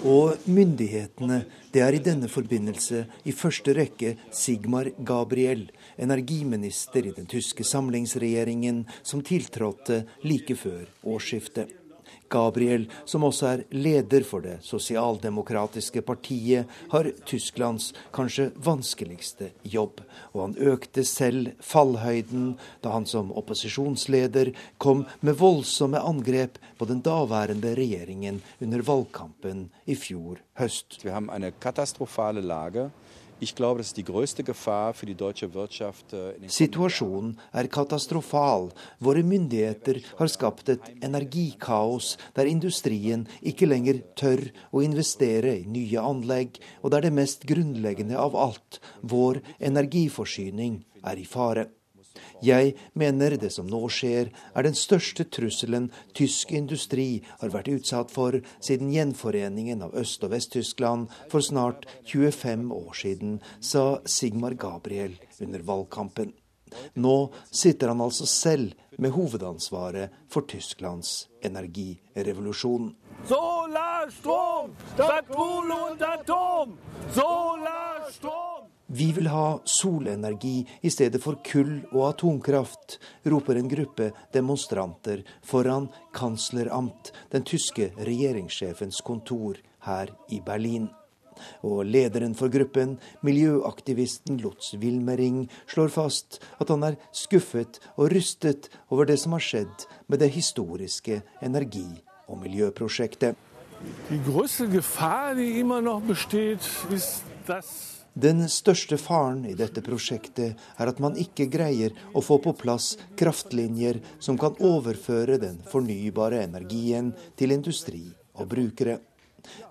Og myndighetene, det er i denne forbindelse i første rekke Sigmar Gabriel, energiminister i den tyske samlingsregjeringen, som tiltrådte like før årsskiftet. Gabriel, som også er leder for det sosialdemokratiske partiet, har Tysklands kanskje vanskeligste jobb. Og han økte selv fallhøyden da han som opposisjonsleder kom med voldsomme angrep på den daværende regjeringen under valgkampen i fjor høst. Vi har en katastrofale lage. Äh, Situasjonen er katastrofal. Våre myndigheter har skapt et energikaos der industrien ikke lenger tør å investere i nye anlegg, og der det mest grunnleggende av alt, vår energiforsyning, er i fare. Jeg mener det som nå skjer, er den største trusselen tysk industri har vært utsatt for siden gjenforeningen av Øst- og Vest-Tyskland for snart 25 år siden, sa Sigmar Gabriel under valgkampen. Nå sitter han altså selv med hovedansvaret for Tysklands energirevolusjon. Solar, strom, statt Kohle und Atom! Solar, strom! Vi vil ha solenergi i stedet for kull og atomkraft, roper en gruppe demonstranter foran Kansleramt, den tyske regjeringssjefens kontor her i Berlin. Og lederen for gruppen, miljøaktivisten Lutz Wilmering, slår fast at han er skuffet og rystet over det som har skjedd med det historiske energi- og miljøprosjektet. Die größte Gefahr, die immer noch besteht, ist, dass den største faren i dette prosjektet er at man ikke greier å få på plass kraftlinjer som kan overføre den fornybare energien til industri og brukere.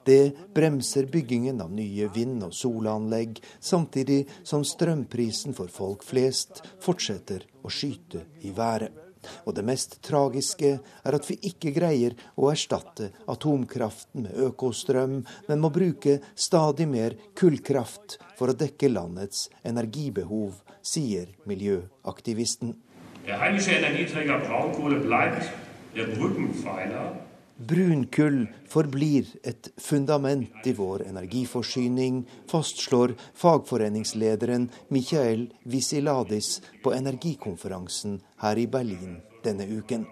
Det bremser byggingen av nye vind- og solanlegg, samtidig som strømprisen for folk flest fortsetter å skyte i været. Og det mest tragiske er at vi ikke greier å erstatte atomkraften med økostrøm, men må bruke stadig mer kullkraft for å dekke landets energibehov, sier miljøaktivisten. Der Brunkull forblir et fundament i vår energiforsyning, fastslår fagforeningslederen Michael Visiladis på energikonferansen her i Berlin denne uken.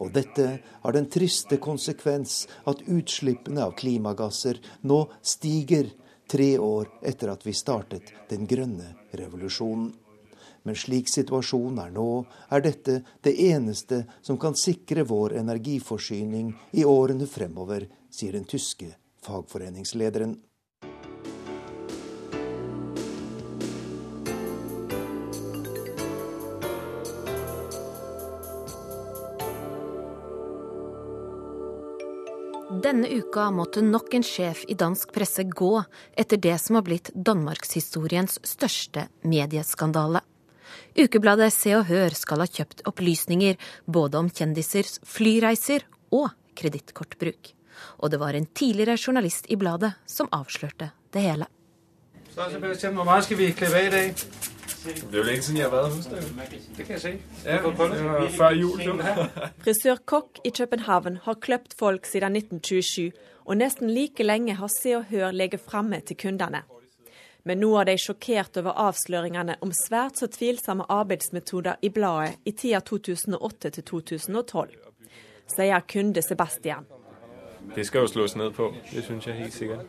Og dette har den triste konsekvens at utslippene av klimagasser nå stiger tre år etter at vi startet den grønne revolusjonen. Men slik situasjonen er nå, er dette det eneste som kan sikre vår energiforsyning i årene fremover, sier den tyske fagforeningslederen. Denne uka måtte nok en sjef i dansk presse gå etter det som har blitt danmarkshistoriens største medieskandale. Ukebladet Se og Hør skal ha kjøpt opplysninger både om kjendisers flyreiser og kredittkortbruk. Og det var en tidligere journalist i bladet som avslørte det hele. Så, Sebastian, hvor mye skal vi klippe av i dag? Det er jo lenge siden jeg har vært hos deg. Det kan jeg si. Ja, det før jul. Frisør Kokk i København har kløpt folk siden 1927, og nesten like lenge har Se og Hør ligget framme til kundene. Men nå er de sjokkert over avsløringene om svært så tvilsomme arbeidsmetoder i bladet i tida 2008 til 2012, sier kunde Sebastian. Det skal jo slås ned på. Det syns jeg helt sikkert.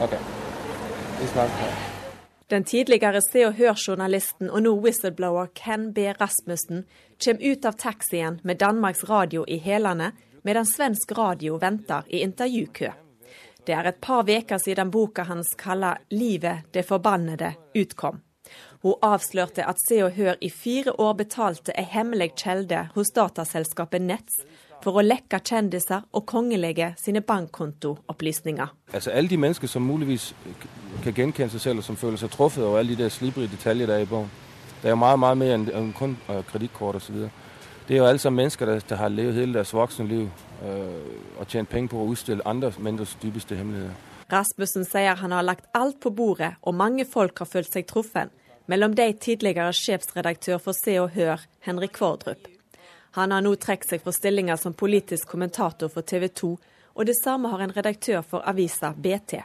Okay. Den tidligere Se og Hør-journalisten og nå whistleblower Ken B. Rasmussen kommer ut av taxien med Danmarks Radio i hælene, medan svensk radio venter i intervjukø. Det er et par uker siden boka hans kalla 'Livet det forbannede' utkom. Hun avslørte at Se og Hør i fire år betalte ei hemmelig kjelde hos dataselskapet Nets for å lekke kjendiser og kongelige sine bankkontoopplysninger. Altså Alle de mennesker som muligvis kan gjenkjenne seg selv, og som føler seg truffet over alle de der slibrige detaljer der er i boken. Det er jo mye, mye mer enn kun uh, kredittkort osv. Det er jo alle sammen mennesker der, har levd hele deres voksne liv øh, og tjent penger på å utstille andre menneskers dypeste hemmeligheter. Rasmussen sier han har lagt alt på bordet, og mange folk har følt seg truffet. Mellom de tidligere sjefsredaktør for Se og Hør, Henrik Kvordrup. Han har nå trukket seg fra stillinga som politisk kommentator for TV 2, og det samme har en redaktør for avisa BT.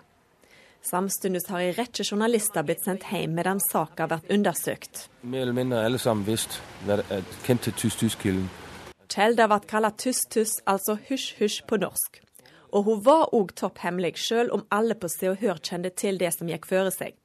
Samtidig har en rekke journalister blitt sendt hjem medan saka vært undersøkt. Mer eller mindre alle sammen visst kjent til tysk-tysk-kilden. Kjelda ble kalt tuss-tuss, altså hysj-hysj på norsk. Og hun var òg topp hemmelig, sjøl om alle på Se og Hør kjente til det som gikk føre seg.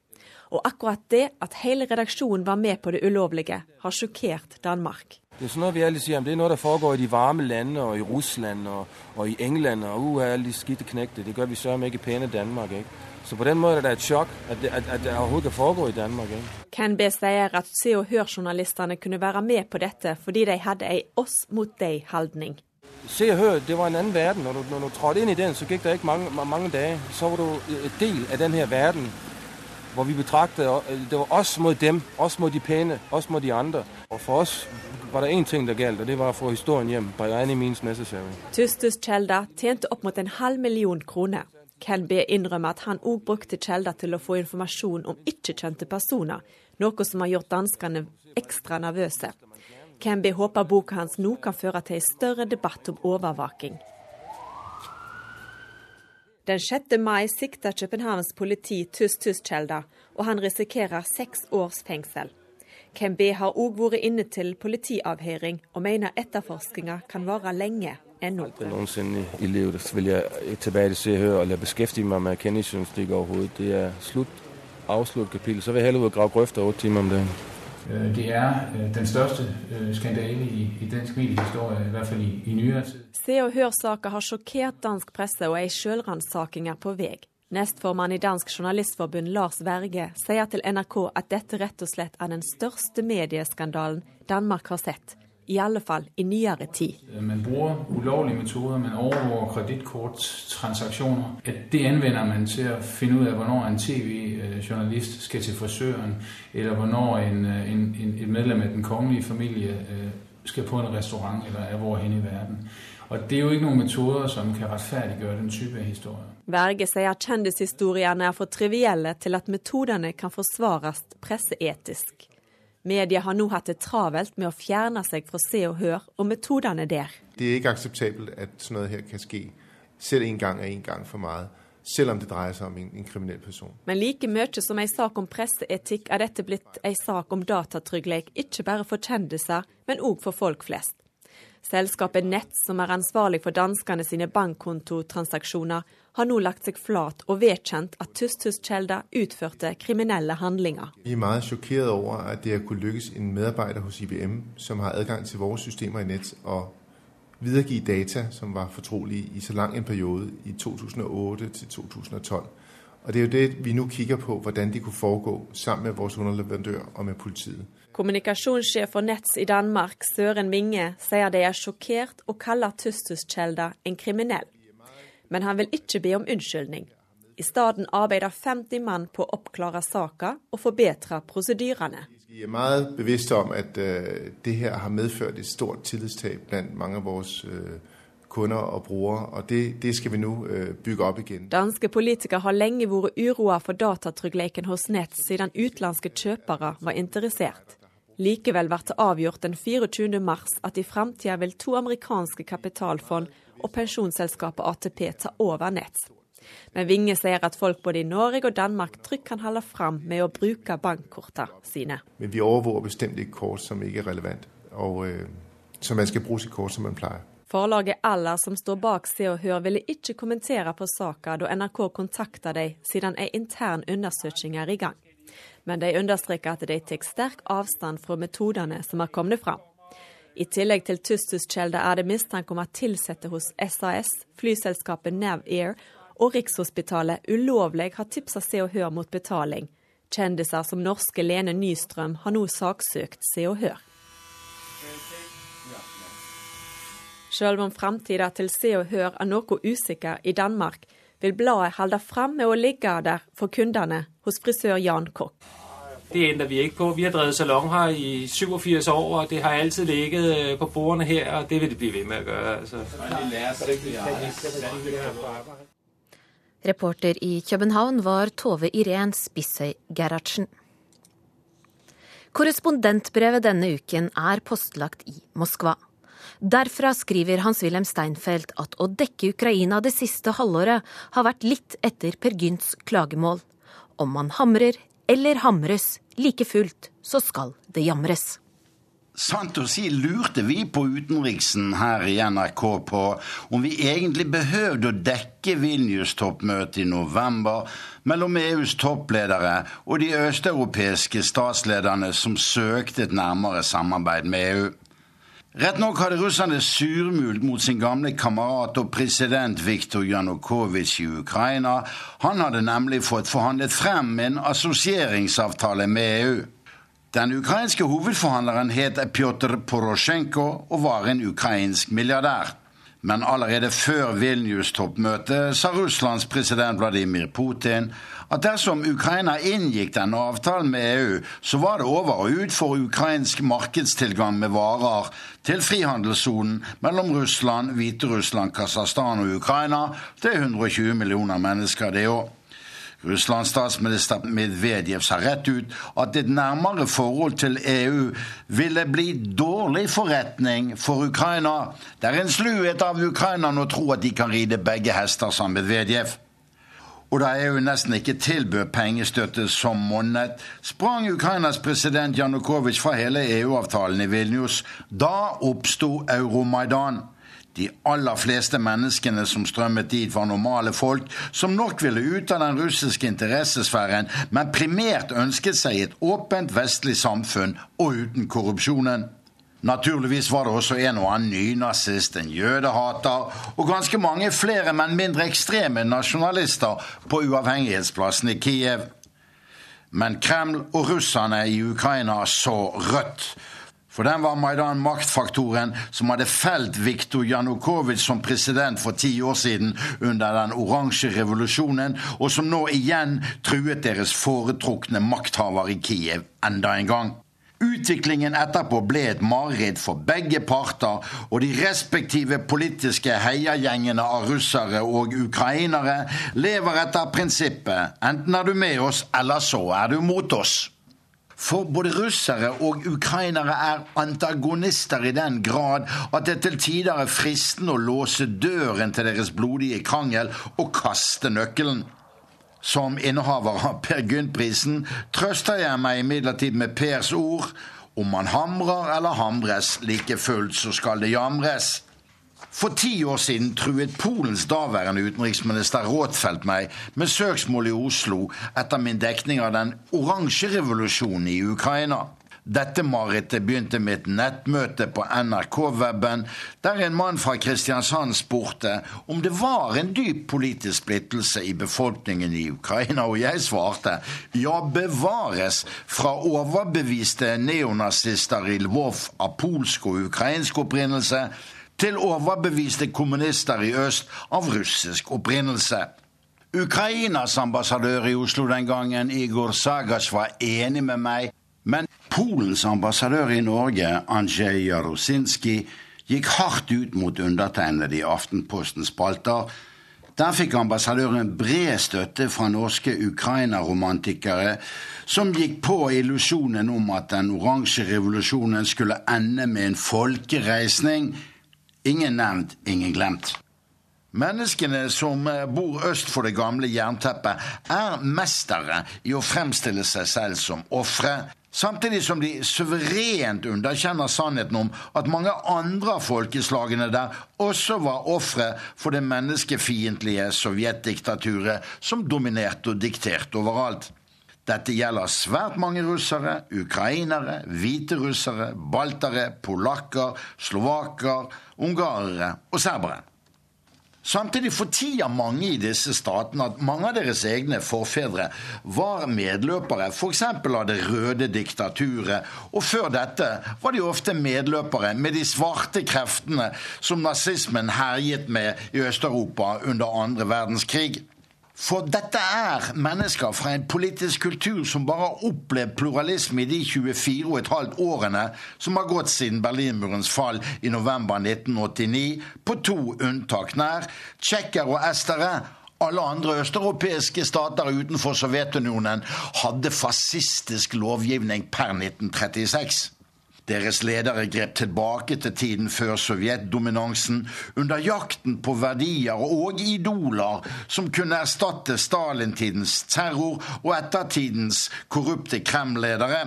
Og akkurat det at hele redaksjonen var med på det ulovlige, har sjokkert Danmark. Det er sånn vi alle sier, det er noe som foregår i de varme landene, og i Russland og, og i England. og uh, alle de skidte knekte. Det gjør vi søren ikke pene Danmark. ikke? Så på den måten er det et sjokk at det, at, at det overhodet foregår i Danmark. ikke? Ken B sier at Se og Hør-journalistene kunne være med på dette fordi de hadde ei oss mot deg-holdning. Se og Hør det var en annen verden. Når du, når du trådte inn i den, så gikk det ikke mange, mange dager. Så var du en del av denne verden hvor vi betraktet det var oss mot dem, oss mot de pene, oss mot de andre. Og for oss var det én ting som galt, og det var å få historien hjem. Tustus Kjelda tjente opp mot en halv million kroner. Ken B innrømmer at han òg brukte kilder til å få informasjon om ikke-kjente personer, noe som har gjort danskene ekstra nervøse. Ken B håper boka hans nå kan føre til en større debatt om overvåking. Den 6. mai sikter Københavns politi Tus-Tus Kjelda, og han risikerer seks års fengsel. Ken B har òg vært inne til politiavhøring, og mener etterforskninga kan vare lenge ennå. Aldri noensinne i livet vil jeg tilbake til Se og Hør eller beskjeftige meg med Kenny-journalistikk overhodet. Det er slutt, avsluttet kapittel. Så vil jeg heller ut og grave grøfter åtte timer om dagen. Det er den største skandale i, i dansk mediehistorie, i hvert fall i, i nyere tid. Se og Hør-saka har sjokkert dansk presse, og ei sjølransaking er på vei. Nestformann i Dansk Journalistforbund Lars Verge sier til NRK at dette rett og slett er den største medieskandalen Danmark har sett. I alle fall i nyere tid. Man bruker ulovlige metoder, man overvåker kredittkorttransaksjoner. Det anvender man til å finne ut av når en TV-journalist skal til frisøren, eller når en, en, en, et medlem av den kongelige familie skal på en restaurant eller er hvor hen i verden. Og Det er jo ikke noen metoder som kan rettferdiggjøre den type historier. Verge sier kjendishistoriene er for trivielle til at metodene kan forsvares presseetisk. Media har nå hatt det travelt med å fjerne seg fra Se og Hør og metodene der. Det er ikke akseptabelt at noe her kan skje. Selv en gang er en gang for mye. Selv om det dreier seg om en, en kriminell person. Men like mye som en sak om presseetikk er dette blitt en sak om datatrygghet, ikke bare for kjendiser, men òg for folk flest. Selskapet Nett, som er ansvarlig for danskene sine bankkontotransaksjoner, har nå lagt seg flat og vedkjent at Tustus-Kjelda utførte kriminelle handlinger. Vi er veldig sjokkert over at det har kunnet lykkes en medarbeider hos IBM, som har adgang til våre systemer i Nett, å videregive data som var fortrolige i så lang en periode, i 2008 til 2012. Og Det er jo det vi nå kikker på, hvordan det kunne foregå sammen med vår underleverandør og med politiet. Kommunikasjonssjef for Nets i Danmark, Søren Winge, sier de er sjokkert og kaller Tustus-Kjelda en kriminell. Men han vil ikke be om unnskyldning. I stedet arbeider 50 mann på å oppklare saken og forbedre prosedyrene. Vi er meget bevisste om at uh, det her har medført et stort tillitstap blant mange av våre uh, kunder og brukere. Og det, det skal vi nå uh, bygge opp igjen. Danske politikere har lenge vært uroa for datatryggheten hos Nett, siden utenlandske kjøpere var interessert. Likevel ble det avgjort den 24. mars at i framtida vil to amerikanske kapitalfond og pensjonsselskapet ATP ta over Nett. Men Vinge sier at folk både i Norge og Danmark trygt kan holde fram med å bruke bankkortene sine. Men vi overvåker bestemt ikke kort som ikke er relevant, og øh, så man skal bruke sitt kort som man pleier. Forlaget Aller, som står bak Se og Hør, ville ikke kommentere på saka da NRK kontakta dem, siden en intern undersøking er i gang. Men de understreker at de tar sterk avstand fra metodene som har kommet fram. I tillegg til Tustus-kjelder er det mistanke om at ansatte hos SAS, flyselskapet Nav-Air og Rikshospitalet ulovlig har tipsa Se og Hør mot betaling. Kjendiser som norske Lene Nystrøm har nå saksøkt Se og Hør. Selv om framtida til Se og Hør er noe usikker i Danmark, vil bladet holde fram med å ligge der for kundene hos frisør Jan Kokk. Det ændrer vi ikke på. Vi har drevet salon her i 87 år, og det har altid ligget øh, på bordene her, og det vil det bli ved med å gjøre. Altså. Reporter i København var Tove Irén Spissøy Gerhardsen. Korrespondentbrevet denne uken er postlagt i Moskva. Derfra skriver Hans-Wilhelm Steinfeld at å dekke Ukraina det siste halvåret har vært litt etter Per Gynts klagemål. Om man hamrer eller hamres, like fullt så skal det jamres. Sant å si lurte vi på utenriksen her i NRK på om vi egentlig behøvde å dekke Vilnius-toppmøtet i november mellom EUs toppledere og de østeuropeiske statslederne som søkte et nærmere samarbeid med EU. Rett nok hadde russerne surmult mot sin gamle kamerat og president Viktor Janukovitsj i Ukraina. Han hadde nemlig fått forhandlet frem en assosieringsavtale med EU. Den ukrainske hovedforhandleren het Pjotr Porosjenko og var en ukrainsk milliardær. Men allerede før Vilnius-toppmøtet sa Russlands president Vladimir Putin at dersom Ukraina inngikk denne avtalen med EU, så var det over og ut for ukrainsk markedstilgang med varer til frihandelssonen mellom Russland, Hviterussland, Kasakhstan og Ukraina. Det er 120 millioner mennesker, det òg. Russlands statsminister Medvedev sa rett ut at et nærmere forhold til EU ville bli dårlig forretning for Ukraina. Det er en sluhet av ukrainerne å tro at de kan ride begge hester, sa Medvedev. Og da EU nesten ikke tilbød pengestøtte som monnet, sprang Ukrainas president Janukovitsj fra hele EU-avtalen i Vilnius. Da oppsto Euromaidan. De aller fleste menneskene som strømmet dit, var normale folk som nok ville ut av den russiske interessesfæren, men primært ønsket seg et åpent vestlig samfunn og uten korrupsjonen. Naturligvis var det også en og annen nynazist, en jødehater og ganske mange flere, men mindre ekstreme nasjonalister på uavhengighetsplassen i Kiev. Men Kreml og russerne i Ukraina så rødt. For den var Maidan maktfaktoren som hadde felt Viktor Janukovitsj som president for ti år siden under den oransje revolusjonen, og som nå igjen truet deres foretrukne makthaver i Kiev enda en gang. Utviklingen etterpå ble et mareritt for begge parter, og de respektive politiske heiagjengene av russere og ukrainere lever etter prinsippet enten er du med oss, eller så er du mot oss. For både russere og ukrainere er antagonister i den grad at det til tider er fristende å låse døren til deres blodige krangel og kaste nøkkelen. Som innehaver av Per Gynt-prisen trøster jeg meg imidlertid med Pers ord om man hamrer eller hamres, like fullt så skal det jamres. For ti år siden truet Polens daværende utenriksminister Rådfeldt meg med søksmål i Oslo etter min dekning av den oransje revolusjonen i Ukraina. Dette marerittet begynte med et nettmøte på NRK-weben, der en mann fra Kristiansand spurte om det var en dyp politisk splittelse i befolkningen i Ukraina, og jeg svarte ja, bevares fra overbeviste neonazister i Lvov av polsk og ukrainsk opprinnelse til overbeviste kommunister i øst av russisk opprinnelse. Ukrainas ambassadør i Oslo den gangen, Igor Sagas, var enig med meg, men Polens ambassadør i Norge, Andrzej Jarosinski, gikk hardt ut mot undertegnede i Aftenpostens spalter. Der fikk ambassadøren bred støtte fra norske Ukraina-romantikere, som gikk på illusjonen om at den oransje revolusjonen skulle ende med en folkereisning. Ingen nevnt, ingen glemt. Menneskene som bor øst for det gamle jernteppet, er mestere i å fremstille seg selv som ofre, samtidig som de suverent underkjenner sannheten om at mange andre av folkeslagene der også var ofre for det menneskefiendtlige sovjetdiktaturet som dominerte og dikterte overalt. Dette gjelder svært mange russere, ukrainere, hviterussere, baltere, polakker, slovaker, ungarere og serbere. Samtidig fortier mange i disse statene at mange av deres egne forfedre var medløpere f.eks. av det røde diktaturet, og før dette var de ofte medløpere med de svarte kreftene som nazismen herjet med i Øst-Europa under andre verdenskrig. For dette er mennesker fra en politisk kultur som bare har opplevd pluralisme i de 24,5 årene som har gått siden Berlinmurens fall i november 1989, på to unntak nær tsjekker og estere. Alle andre østeuropeiske stater utenfor Sovjetunionen hadde fascistisk lovgivning per 1936. Deres ledere grep tilbake til tiden før sovjetdominansen, under jakten på verdier og idoler som kunne erstatte Stalintidens terror og ettertidens korrupte Kreml-ledere.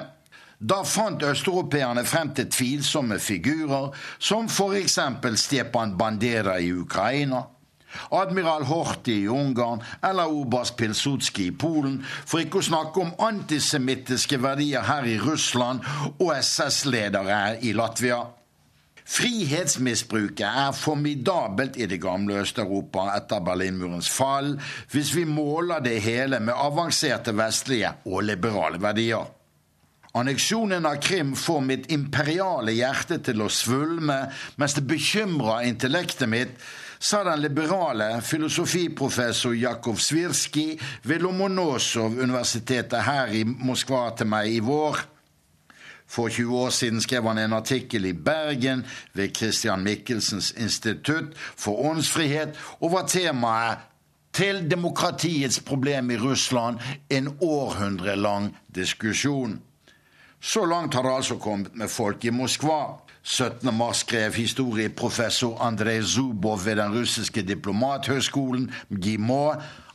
Da fant østeuropeerne frem til tvilsomme figurer, som f.eks. Stepan Bandera i Ukraina. Admiral Horti i Ungarn eller oberst Pilsudskij i Polen, for ikke å snakke om antisemittiske verdier her i Russland og SS-ledere i Latvia. Frihetsmisbruket er formidabelt i det gamle Øst-Europa etter Berlinmurens fall, hvis vi måler det hele med avanserte vestlige og liberale verdier. Anneksjonen av Krim får mitt imperiale hjerte til å svulme, mens det bekymrer intellektet mitt sa den liberale filosofiprofessor Jakov Svirskij ved Lomonosov-universitetet her i Moskva til meg i vår. For 20 år siden skrev han en artikkel i Bergen ved Christian Michelsens institutt for åndsfrihet over temaet til demokratiets problem i Russland en århundrelang diskusjon. Så langt har det altså kommet med folk i Moskva. 17. mars skrev historieprofessor Andrej Zubov ved den russiske diplomathøgskolen GIMO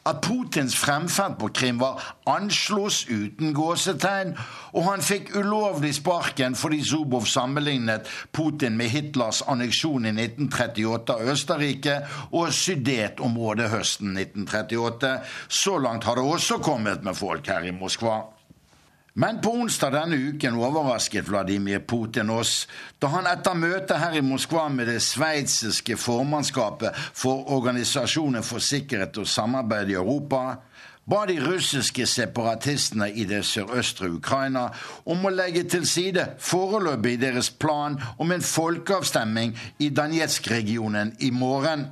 at Putins fremferd på Krim var anslås uten gåsetegn, og han fikk ulovlig sparken fordi Zubov sammenlignet Putin med Hitlers anneksjon i 1938 av Østerrike og Sudetområdet høsten 1938. Så langt har det også kommet med folk her i Moskva. Men på onsdag denne uken overrasket Vladimir Putin oss da han etter møtet her i Moskva med det sveitsiske formannskapet for Organisasjonen for sikkerhet og samarbeid i Europa ba de russiske separatistene i det sørøstre Ukraina om å legge til side foreløpig deres plan om en folkeavstemning i Danetsk-regionen i morgen.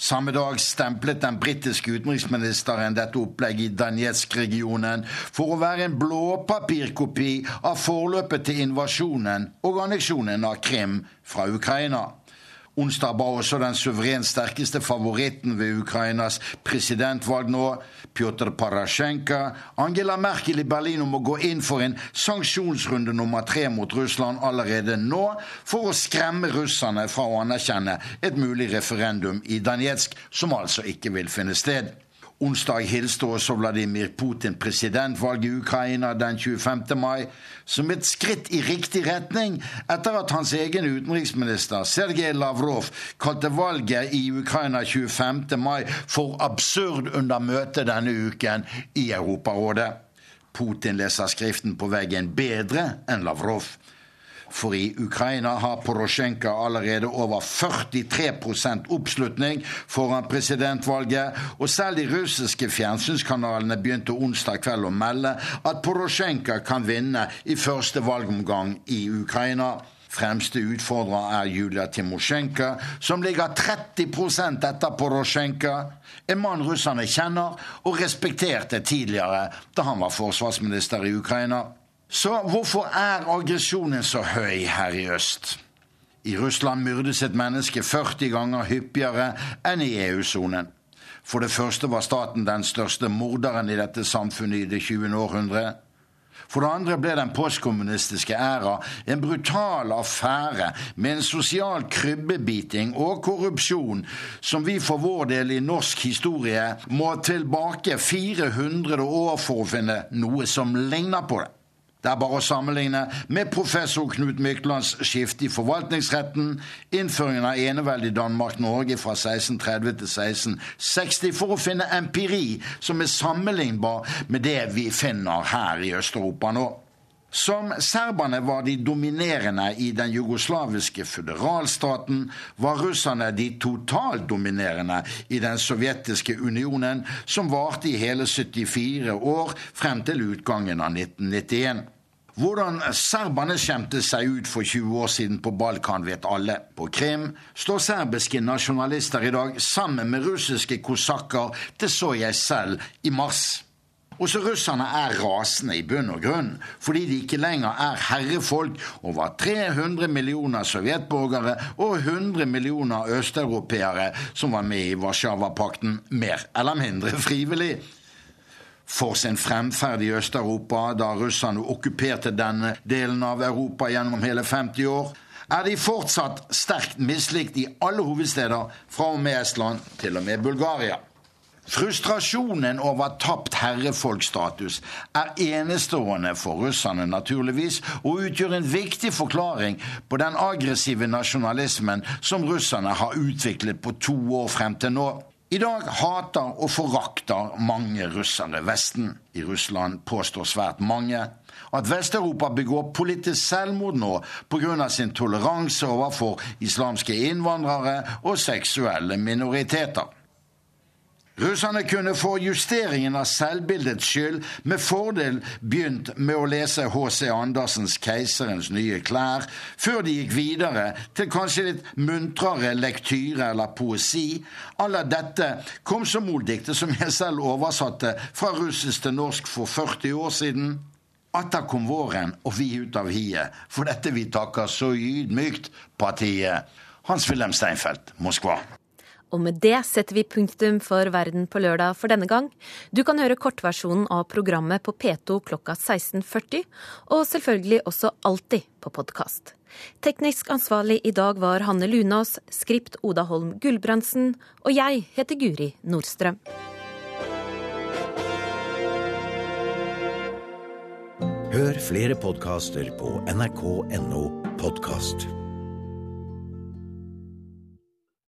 Samme dag stemplet den britiske utenriksministeren dette opplegget i Danetsk-regionen for å være en blåpapirkopi av forløpet til invasjonen og anneksjonen av Krim fra Ukraina. Onsdag ba også den suverent sterkeste favoritten ved Ukrainas presidentvalg nå, Pjotr Parasjenko, Angela Merkel i Berlin om å gå inn for en sanksjonsrunde nummer tre mot Russland allerede nå, for å skremme russerne fra å anerkjenne et mulig referendum i Danetsk, som altså ikke vil finne sted. Onsdag hilste også Vladimir Putin presidentvalget i Ukraina den 25. mai som et skritt i riktig retning etter at hans egen utenriksminister Sergej Lavrov kalte valget i Ukraina 25. mai for absurd under møtet denne uken i Europarådet. Putin leser skriften på veggen bedre enn Lavrov. For i Ukraina har Porosjenko allerede over 43% oppslutning foran presidentvalget, og selv de russiske fjernsynskanalene begynte onsdag kveld å melde at Porosjenko kan vinne i første valgomgang i Ukraina. Fremste utfordrer er Julia Timosjenko, som ligger 30% etter Porosjenko. En mann russerne kjenner og respekterte tidligere da han var forsvarsminister i Ukraina. Så hvorfor er aggresjonen så høy her i øst? I Russland myrdes et menneske 40 ganger hyppigere enn i EU-sonen. For det første var staten den største morderen i dette samfunnet i det 20. århundre. For det andre ble den postkommunistiske æra en brutal affære med en sosial krybbebiting og korrupsjon som vi for vår del i norsk historie må tilbake 400 år for å finne noe som ligner på det. Det er bare å sammenligne med professor Knut Myklands skifte i forvaltningsretten, innføringen av eneveldet i Danmark-Norge fra 1630 til 1660, for å finne empiri som er sammenlignbar med det vi finner her i Øst-Europa nå. Som serberne var de dominerende i den jugoslaviske føderalstaten, var russerne de totalt dominerende i den sovjetiske unionen, som varte i hele 74 år frem til utgangen av 1991. Hvordan serberne skjemte seg ut for 20 år siden på Balkan, vet alle. På Krim står serbiske nasjonalister i dag sammen med russiske kosakker. Det så jeg selv i mars. Også russerne er rasende i bunn og grunn, fordi de ikke lenger er herrefolk over 300 millioner sovjetborgere og 100 millioner østeuropeere som var med i Warszawapakten, mer eller mindre frivillig. For sin fremferd i Øst-Europa da russerne okkuperte denne delen av Europa gjennom hele 50 år, er de fortsatt sterkt mislikt i alle hovedsteder, fra og med Estland til og med Bulgaria. Frustrasjonen over tapt herrefolkstatus er enestående for russerne, naturligvis, og utgjør en viktig forklaring på den aggressive nasjonalismen som russerne har utviklet på to år frem til nå. I dag hater og forakter mange russere Vesten. I Russland påstår svært mange at Vest-Europa begår politisk selvmord nå pga. sin toleranse overfor islamske innvandrere og seksuelle minoriteter. Russerne kunne for justeringen av selvbildets skyld med fordel begynt med å lese H.C. Andersens 'Keiserens nye klær', før de gikk videre til kanskje litt muntrere lektyre eller poesi. Alle dette kom som moldiktet som jeg selv oversatte fra russisk til norsk for 40 år siden. Atter kom våren, og vi ut av hiet, for dette vi takker så ydmykt partiet. Hans-Wilhelm Steinfeld, Moskva. Og med det setter vi punktum for Verden på lørdag for denne gang. Du kan høre kortversjonen av programmet på P2 klokka 16.40, og selvfølgelig også alltid på podkast. Teknisk ansvarlig i dag var Hanne Lunås, skript Oda Holm Gulbrandsen, og jeg heter Guri Nordstrøm. Hør flere podkaster på nrk.no podkast.